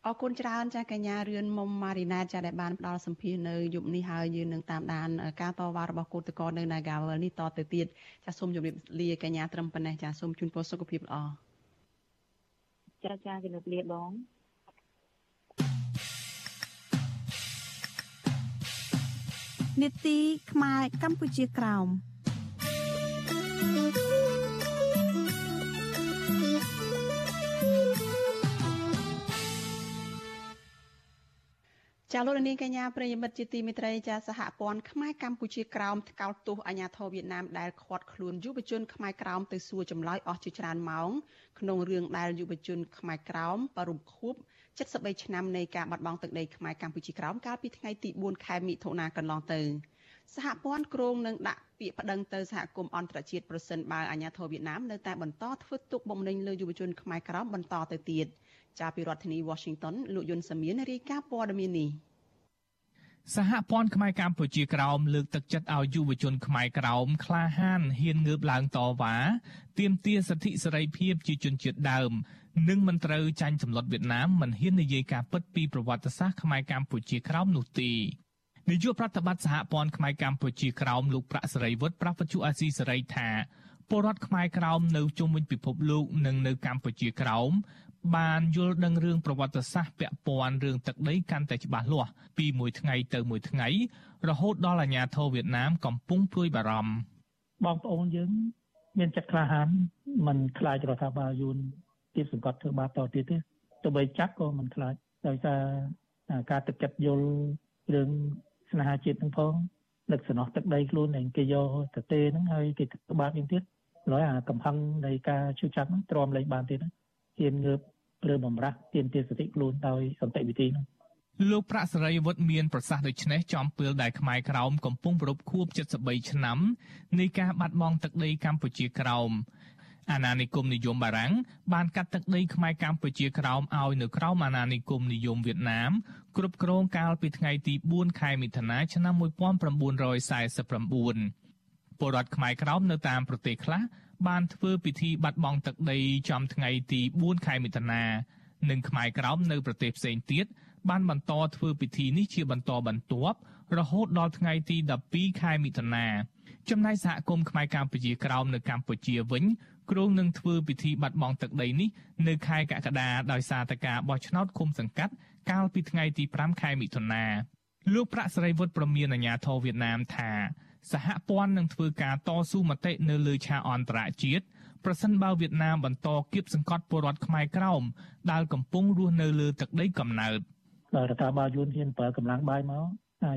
អរគុណច្រើនចាកញ្ញារឿនមុំម៉ារីណាចាដែលបានផ្ដល់សម្ភារនៅយប់នេះហើយយើងនឹងតាមដានការតវ៉ារបស់គឧតកោនៅ Nagawal នេះតទៅទៀតចាសូមជម្រាបលាកញ្ញាត្រឹមប៉ុណ្ណេះចាសូមជូនពរសុខភាពល្អចាចាជម្រាបលាបងនេតិខ្មែរកម្ពុជាក្រោម ចាលោកនាងកញ្ញាប្រិយមិត្តជាទីមេត្រីចាសហព័ន្ធខ្មែរកម្ពុជាក្រោមថ្កោលទោសអាញាធរវៀតណាមដែលឃាត់ខ្លួនយុវជនខ្មែរក្រោមទៅសួរចម្លើយអស់ជាច្រើនម៉ោងក្នុងរឿងដែលយុវជនខ្មែរក្រោមប្រមខួប73ឆ្នាំនៃការបាត់បង់ទឹកដីខ្មែរកម្ពុជាក្រោមកាលពីថ្ងៃទី4ខែមិថុនាកន្លងទៅសហព័ន្ធគ្រងនឹងដាក់ពាក្យប្តឹងទៅសហគមន៍អន្តរជាតិប្រសិនបើអាញាធរវៀតណាមនៅតែបន្តធ្វើទុកបុកម្នេញលើយុវជនខ្មែរក្រោមបន្តទៅទៀត ចាប់ពីរដ្ឋធានី Washington លោកយុនសាមៀនរាយការណ៍ព័ត៌មាននេះសហព័ន្ធខ្មែរកម្ពុជាក្រោមលើកទឹកចិត្តឲ្យយុវជនខ្មែរក្រោមក្លាហានហ៊ានងើបឡើងតវ៉ាទាមទារសិទ្ធិសេរីភាពជាជនជាតិដើម និងមិនត្រូវចាញ់សម្លុតវៀតណាមមិនហ៊ាននិយាយការពិតពីប្រវត្តិសាស្ត្រខ្មែរកម្ពុជាក្រោមនោះទេនាយកប្រតិបត្តិសហព័ន្ធខ្មែរកម្ពុជាក្រោមលោកប្រាក់សេរីវុឌ្ឍប្រពន្ធអាស៊ីសេរីថាពលរដ្ឋខ្មែរក្រោមនៅជុំវិញពិភពលោកនិងនៅកម្ពុជាក្រោម បានយល់ដឹងរឿងប្រវត្តិសាស្ត្រពាក់ព័ន្ធរឿងទឹកដីកាន់តែច្បាស់លាស់ពីមួយថ្ងៃទៅមួយថ្ងៃរហូតដល់អាញាធរវៀតណាមកំពុងព្រួយបារម្ភបងប្អូនយើងមានចិត្តក្លាហានមិនខ្លាចរដ្ឋាភិបាលយួនទៀតសង្កត់ធ្វើបាបតទៀតទេទោះបីចាប់ក៏មិនខ្លាចដោយសារការទឹកចិត្តយល់រឿងស្នេហាជាតិនឹងផងនឹកសំណោះទឹកដីខ្លួនឯងគេយកទៅទេហ្នឹងហើយគេធ្វើបាបយើងទៀតឡើយអាកំហឹងនៃការជួយចាប់ហ្នឹងទ្រាំលែងបានទៀតហ៊ានងើប ឬបំរាស់ទាមទារសិទ្ធិខ្លួនដោយសន្តិវិធីនោះលោកប្រាក់សេរីវុឌ្ឍមានប្រសាសន៍ដូចនេះចំពេលដែលខ្មែរក្រោមកំពុងប្រពខួប73ឆ្នាំនៃការបាត់បង់ទឹកដីកម្ពុជាក្រោមអាណានិគមនិយមបារាំងបានកាត់ទឹកដីខ្មែរកម្ពុជាក្រោមឲ្យនៅក្រោមអាណានិគមនិយមវៀតណាមគ្រប់គ្រងកាលពីថ្ងៃទី4ខែមិថុនាឆ្នាំ1949ពលរដ្ឋខ្មែរក្រោមនៅតាមប្រទេសខ្លះ បានធ្វើពិធីបាត់បង់ទឹកដីចំថ្ងៃទី4ខែមិថុនានិងខ្មែរក្រោមនៅប្រទេសផ្សេងទៀតបានបន្តធ្វើពិធីនេះជាបន្តបន្ទាប់រហូតដល់ថ្ងៃទី12ខែមិថុនាចំណែកសហគមន៍ខ្មែរកម្ពុជាក្រោមនៅកម្ពុជាវិញគ្រោងនឹងធ្វើពិធីបាត់បង់ទឹកដីនេះនៅខែកក្កដាដោយសារតែការបោះឆ្នោតឃុំសង្កាត់កាលពីថ្ងៃទី5ខែមិថុនាលោកប្រាក់សេរីវុឌ្ឍប្រមានអាញាធរវៀតណាមថា សហព័ន្ធនឹងធ្វើការតស៊ូមតិនៅលើឆាកអន្តរជាតិប្រសិនបើវៀតណាមបន្តគៀបសង្កត់ពលរដ្ឋខ្មែរក្រោមដែលកំពុងរស់នៅលើទឹកដីកំណើតរដ្ឋាភិបាលយួនហ៊ានប្រើកម្លាំងបាយមក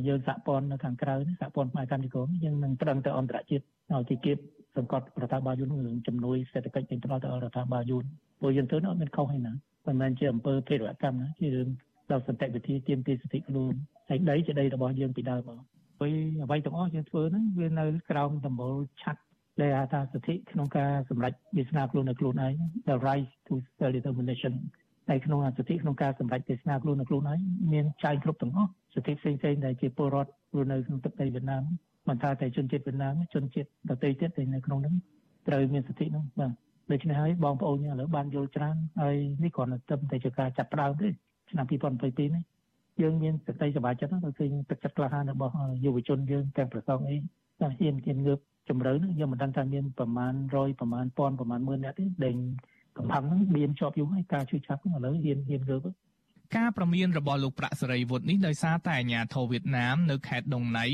យើងសហព័ន្ធនៅខាងក្រៅសហព័ន្ធផ្នែកកម្មវិធីយើងនឹងប្រឹងទៅអន្តរជាតិឲ្យទីគៀបសង្កត់រដ្ឋាភិបាលយួននឹងជំនួយសេដ្ឋកិច្ចទាំងផ្នែកទៅរដ្ឋាភិបាលយួនព្រោះយើងធ្វើនោះអត់មានខុសឯណាមិនមែនជាអំពើភេរវកម្មណាជារឿងដល់សន្តិវិធីទាមទារសិទ្ធិខ្លួនហើយដីជាដីរបស់យើងពីដើមមក ហើយអ្វីទាំងអស់យើងធ្វើហ្នឹងវានៅក្រោមដំបូលឆាត់ដែលហៅថាសិទ្ធិក្នុងការសម្រេចវាសនាខ្លួននៅខ្លួនឯង the right to self determination ហើយក្នុងសិទ្ធិក្នុងការសម្រេចទេសនាខ្លួននៅខ្លួនឯងមានចែងគ្រប់ទាំងអស់សិទ្ធិផ្សេងៗដែលជាពលរដ្ឋរស់នៅក្នុងទឹកដីវៀតណាមមិនថាតែជនជាតិវៀតណាមជនជាតិដទៃទៀតដែលនៅក្នុងហ្នឹងត្រូវមានសិទ្ធិហ្នឹងបាទដូច្នេះហើយបងប្អូនយើងឥឡូវបានយល់ច្រើនហើយនេះគ្រាន់តែតែជាការចាប់ផ្ដើមទេឆ្នាំ2022នេះ យើងមានសេចក្តីសប្បាយចិត្តណាស់ឃើញទឹកចិត្តក្លាហានរបស់យុវជនយើងទាំងប្រសងអីតែហ៊ានហ៊ានងើបជំរឿនយើងមិនដឹងថាមានប្រមាណ100ប្រមាណ1000ប្រមាណ10000នាក់ទេដែលកំផឹងហ្នឹងមានជាប់យូរហើយការជួយចាប់ហ្នឹងឥឡូវហ៊ានហ៊ានងើបការប្រមានរបស់លោកប្រាក់សេរីវុឌ្ឍនេះដោយសារតែអាញាធរវៀតណាមនៅខេត្តដងណៃ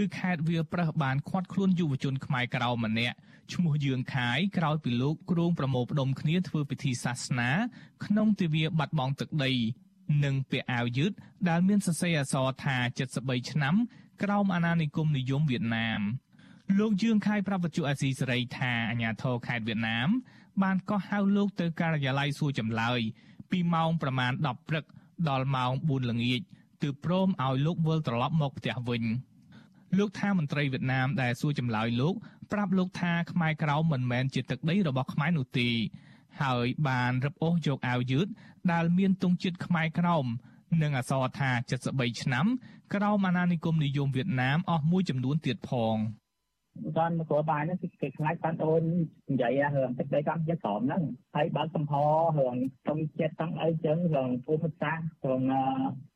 ឬខេត្តវាប្រឹសបានឃាត់ខ្លួនយុវជនខ្មែរក្រៅម្នាក់ឈ្មោះយឿងខាយក្រោយពីលោកគ្រងប្រមូលផ្ដុំគ្នាធ្វើពិធីសាសនាក្នុងទិវាបាត់បង់ទឹកដី និងពាក់អាវយឺតដែលមានសរសេរអក្សរថា73ឆ្នាំក្រោមអាណានិគមនិយមវៀតណាមលោកយឿងខៃប្រាប់វិទ្យុអាស៊ីសេរីថាអាញាធរខេត្តវៀតណាម បានកោះហៅលោកទៅការិយាល័យសួរចម្លើយពីម៉ោងប្រមាណ10ព្រឹកដល់ម៉ោង4ល្ងាចទើបព្រមឲ្យលោកវិលត្រឡប់មកផ្ទះវិញលោកថាមន្ត្រីវៀតណាមដែលសួរចម្លើយលោកប្រាប់លោកថាខ្មែរក្រៅមិនមែនជាទឹកដីរបស់ខ្មែរនោះទេ ហើយបានរឹបអូសយកអាវយឺតដែលមានទង់ជាតិខ្មែរក្រោមនិងអក្សរថា73ឆ្នាំក្រោមអាណានិគមនិយមវៀតណាមអស់មួយចំនួនទៀតផងបានមកគ្រាបាយហ្នឹងគឺគេខ្លាចបានអូននិយាយរឿងទឹកដីកម្ពុជាក្រមហ្នឹងហើយបើកសំផរឿងតុងជាតិតាំងអីចឹងរឿងភូមិសាស្ត្ររឿង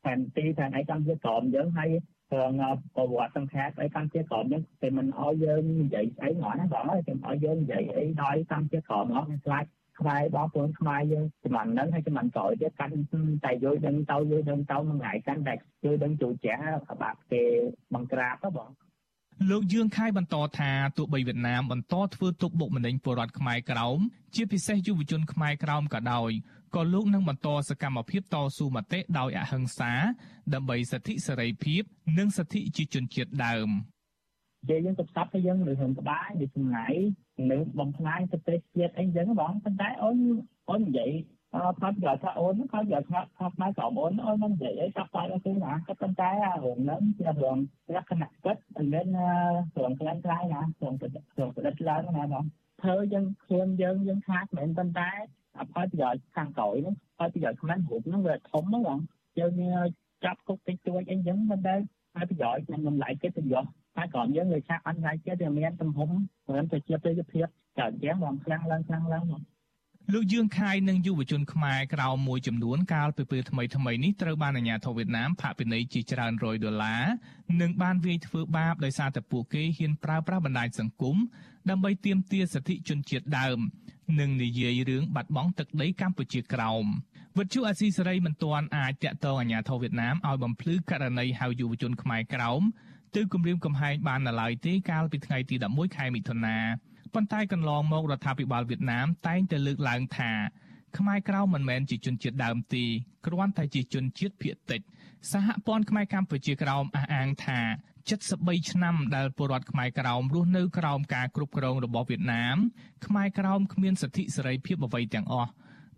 ផែនទីផែនអីកម្ពុជាក្រមយើងហើយរឿងប្រវត្តិសង្ខេបអីកម្ពុជាក្រមយើងគេមិនអោយយើងនិយាយស្អីហ្មងណាបងហើយគេអោយយើងនិយាយអីដោយកម្ពុជាក្រមហ្មងខ្លាច ខ្មែរបងប្អូនខ្មែរយើងចំនួនហ្នឹងហើយចំនួនក្រោយទៀតកាន់តែយល់ដឹងទៅយល់ដឹងទៅមួយថ្ងៃកាន់តែយល់ដឹងចូលចាស់បាក់គេបង្ក្រាបទៅបងលោកយឿងខៃបន្តថាទោះបីវៀតណាមបន្តធ្វើទុកបុកម្នេញពលរដ្ឋខ្មែរក្រោមជាពិសេសយុវជនខ្មែរក្រោមក៏ដោយក៏លោកនឹងបន្តសកម្មភាពតស៊ូមតិដោយអហិង្សា ដើម្បីសិទ្ធិសេរីភាព និងសិទ្ធិជាជនជាតិដើមនិយាយយើងទៅស្ដាប់ទៅយើងរឿងក្បាលនិយាយចម្ងាយ នឹងបំផ្លាញប្រទេសជាតិអីចឹងបងប៉ុន្តែអូនអូននិយាយអត់ថាយកថាអូនគាត់យកថាថាផ្នែកក្រោមអូនអូនមិននិយាយអីចាប់តែទៅណាក៏ប៉ុន្តែរឿងហ្នឹងជារឿងលក្ខណៈពិតមិនមែនរឿងខ្លាំងខ្លាយណារឿងរឿងប្រឌិតឡើងណាបងធ្វើយើងខ្លួនយើងយើងខាតមិនប៉ុន្តែអផលប្រយោជន៍ខាងក្រោយហ្នឹងផលប្រយោជន៍ខ្លួនរូបហ្នឹងវាធំហ្នឹងបងយើងចាប់គុកតិចតួចអីចឹងប៉ុន្តែផលប្រយោជន៍នឹងបំលែងកិត្តិយស ហើយក្រោមយើងលើឆាកអន្តរជាតិវាមានទំហំមិនប្រជាប្រិយភាពកើតយ៉ាងបងខ្លាំងឡើងខ្លាំងឡើងបងលោកយឿងខៃនិងយុវជនខ្មែរក្រៅមួយចំនួនកាលពីពេលថ្មីថ្មីនេះត្រូវបានអាជ្ញាធរវៀតណាមផាកពិន័យជាច្រើនរយដុល្លារនិងបានវាយធ្វើបាបដោយសារតែពួកគេហ៊ានប្រើប្រាស់បណ្ដាញសង្គមដើម្បីទាមទារសិទ្ធិជនជាតិដើម និងនិយាយរឿងបាត់បង់ទឹកដីកម្ពុជាក្រោមវិទ្យុអាស៊ីសេរីមិនទាន់អាចតាក់ទងអាជ្ញាធរវៀតណាមឲ្យបំភ្លឺករណីហៅយុវជនខ្មែរក្រោម ទៅគម្រាមកំហែងបាននៅឡើយទេកាលពីថ្ងៃទី11ខែមិថុនាប៉ុន្តែកន្លងមករដ្ឋាភិបាលវៀតណាមតែងតែលើកឡើងថាខ្មែរក្រៅមិនមែនជាជនជាតិដើមទេគ្រាន់តែជាជនជាតិភាគតិចសហព័ន្ធខ្មែរកម្ពុជាក្រោមអះអាងថា73ឆ្នាំដែលពលរដ្ឋខ្មែរក្រោមរស់នៅក្រោមការគ្រប់គ្រងរបស់វៀតណាមខ្មែរក្រោមគ្មានសិទ្ធិសេរីភាពអ្វីទាំងអស់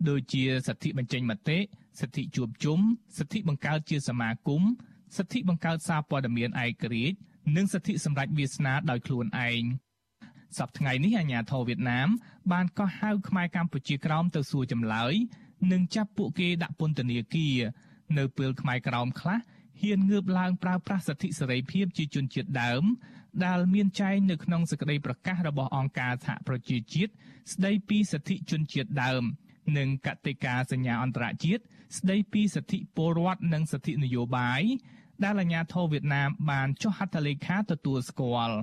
ដូចជាសិទ្ធិបញ្ចេញមតិសិទ្ធិជួបជុំសិទ្ធិបង្កើតជាសមាគម សិទ្ធិបង្កើតសារព័ត៌មានឯករាជ្យនិងសិទ្ធិសម្រេចវាសនាដោយខ្លួនឯងសប្តាហ៍ថ្ងៃនេះអាជ្ញាធរវៀតណាម បានកោះហៅខ្មែរកម្ពុជាក្រោមទៅសួរចម្លើយនិងចាប់ពួកគេដាក់ពន្ធនាគារនៅពេលខ្មែរក្រោមខ្លះហ៊ានងើបឡើងប្រើប្រាស់សិទ្ធិសេរីភាពជាជនជាតិដើម ដែលមានចែងនៅក្នុងសេចក្តីប្រកាសរបស់អង្គការសហប្រជាជាតិស្តីពីសិទ្ធិជនជាតិដើម និងកតិកាសញ្ញាអន្តរជាតិស្តីពីសិទ្ធិពលរដ្ឋនិងសិទ្ធិនយោបាយ ដែលអាជ្ញាធរវៀតណាមបានចុះហត្ថលេខាទទួលស្គាល់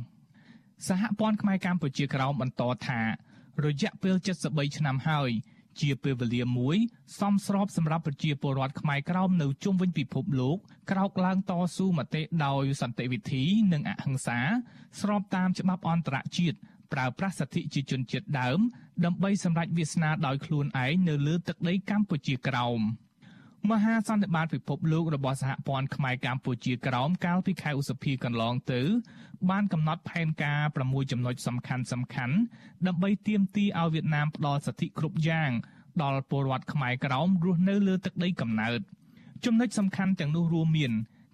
សហព័ន្ធខ្មែរកម្ពុជាក្រោមបន្តថារយៈពេល73ឆ្នាំហើយជាពេលវេលាមួយសមស្របសម្រាប់ប្រជាពលរដ្ឋខ្មែរក្រោមនៅជុំវិញពិភពលោកក្រោកឡើងតស៊ូមតិដោយសន្តិវិធីនិងអហិង្សា ស្របតាមច្បាប់អន្តរជាតិប្រើប្រាស់សិទ្ធិជាជនជាតិដើម ដើម្បីសម្រេចវាសនាដោយខ្លួនឯងនៅលើទឹកដីកម្ពុជាក្រោម។ មហាសន្និបាតពិភពលោករបស់សហព័ន្ធខ្មែរកម្ពុជាក្រោមកាលពីខែឧសភាកន្លងទៅ បានកំណត់ផែនការ6ចំណុចសំខាន់សំខាន់ដើម្បីទាមទារឲ្យវៀតណាមផ្ដល់សិទ្ធិគ្រប់យ៉ាងដល់ពលរដ្ឋខ្មែរក្រោមរស់នៅលើទឹកដីកំណើតចំណុចសំខាន់ទាំងនោះរួមមាន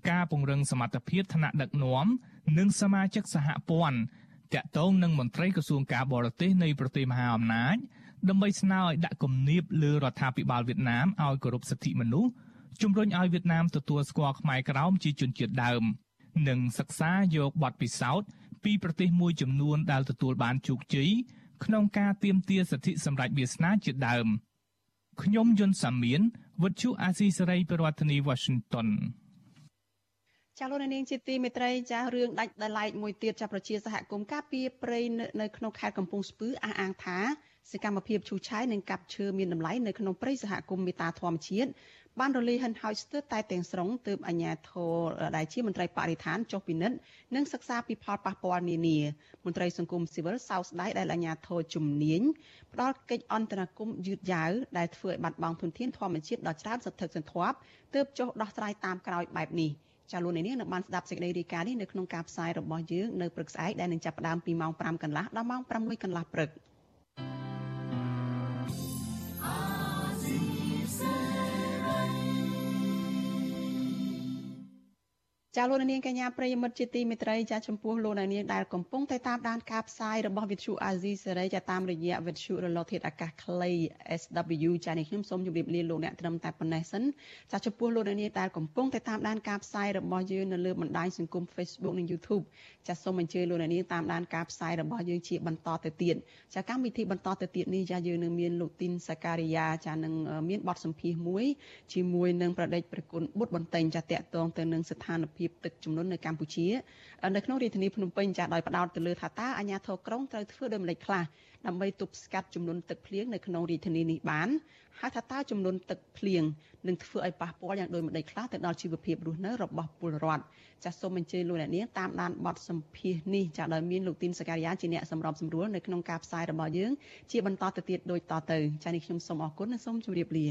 ការពង្រឹងសមត្ថភាពថ្នាក់ដឹកនាំនិងសមាជិកសហព័ន្ធតាក់ទងនឹងមន្ត្រីក្រសួងការបរទេសនៃប្រទេសមហាអំណាច ដើម្បីស្នើឲ្យដាក់គំនាបលើរដ្ឋាភិបាលវៀតណាមឲ្យគោរពសិទ្ធិមនុស្សជំរុញឲ្យវៀតណាមទទួលស្គាល់ខ្មែរក្រោមជាជនជាតិដើម និងសិក្សាយកបទពិសោធន៍ពីប្រទេសមួយចំនួនដែលទទួលបានជោគជ័យក្នុងការទាមទារសិទ្ធិសម្រេចវាសនាជាដើមខ្ញុំយុនសាមៀនវិទ្យុអាស៊ីសេរីប្រធានាធិបតី Washington ចាលោកនាងជាទីមេត្រីចារឿងដាច់ដライមួយទៀតចាប្រជាសហគមន៍ការពីព្រៃនៅក្នុងខេត្តកំពង់ស្ពឺអះអាងថា សកម្មភាពឈូសឆាយនិងកាប់ឈើមានតម្លៃនៅក្នុងព្រៃសហគមន៍មេតាធម្មជាតិបានរលាយហិនហោចស្ទើរតែទាំងស្រុងទើបអាជ្ញាធរដែលជាមន្ត្រីបរិស្ថានចុះពិនិត្យនិងសិក្សាពីផលប៉ះពាល់នានាមន្ត្រីសង្គមស៊ីវិលសោកស្ដាយដែលអាជ្ញាធរជំនាញផ្ដល់កិច្ចអន្តរាគមន៍យឺតយ៉ាវដែលធ្វើឲ្យបាត់បង់ធនធានធម្មជាតិដ៏ច្រើនសន្ធឹកសន្ធាប់ទើបចុះដោះស្រាយតាមក្រោយបែបនេះចាលោកនាងនឹងបានស្ដាប់សេចក្តីរាយការណ៍នេះនៅក្នុងការផ្សាយរបស់យើងនៅព្រឹកស្អែកដែលនឹងចាប់ផ្ដើមពីម៉ោង5កន្លះដល់ម៉ោង6កន្លះព្រឹក។ ចាលោកនាងកញ្ញាប្រិយមិត្តជាទីមេត្រីចាចំពោះលោកនាងដែលកំពុងតែតាមដានការផ្សាយរបស់វិទ្យុអាស៊ីសេរីចាតាមរយៈវិទ្យុរលកធាតុអាកាសខ្លី SW ចានេះខ្ញុំសូមជម្រាបលាលោកអ្នកត្រឹមតែប៉ុណ្ណេះសិនចាចំពោះលោកនាងដែលកំពុងតែតាមដានការផ្សាយរបស់យើងនៅលើបណ្ដាញសង្គម Facebook និង YouTube ចាសូមអញ្ជើញលោកនាងតាមដានការផ្សាយរបស់យើងជាបន្តទៅទៀតចាកម្មវិធីបន្តទៅទៀតនេះចាយើងនឹងមានលោកទីនសាការីយ៉ាចានឹងមានបទសម្ភាសន៍មួយជាមួយនឹងប្រដេចប្រគុណបុត្របន្ទែងចាតកតងទៅនឹងស្ថានភាពភាពទឹកជំនន់នៅកម្ពុជានៅក្នុងរាជធានីភ្នំពេញចាដោយផ្ដោតទៅលើថាតើអាជ្ញាធរក្រុងត្រូវធ្វើដូចម្តេចខ្លះដើម្បីទប់ស្កាត់ចំនួនទឹកភ្លៀងនៅក្នុងរាជធានីនេះបានហើយថាតើចំនួនទឹកភ្លៀងនឹងធ្វើឲ្យប៉ះពាល់យ៉ាងដូចម្តេចខ្លះទៅដល់ជីវភាពរស់នៅរបស់ពលរដ្ឋចាសសូមអញ្ជើញលោកអ្នកនាងតាមដានបទសម្ភាសន៍នេះចាដោយមានលោកទីនសការីយ៉ាជាអ្នកសម្របសម្រួលនៅក្នុងការផ្សាយរបស់យើងជាបន្តទៅទៀតដូចតទៅចានេះខ្ញុំសូមអរគុណនិងសូមជម្រាបលា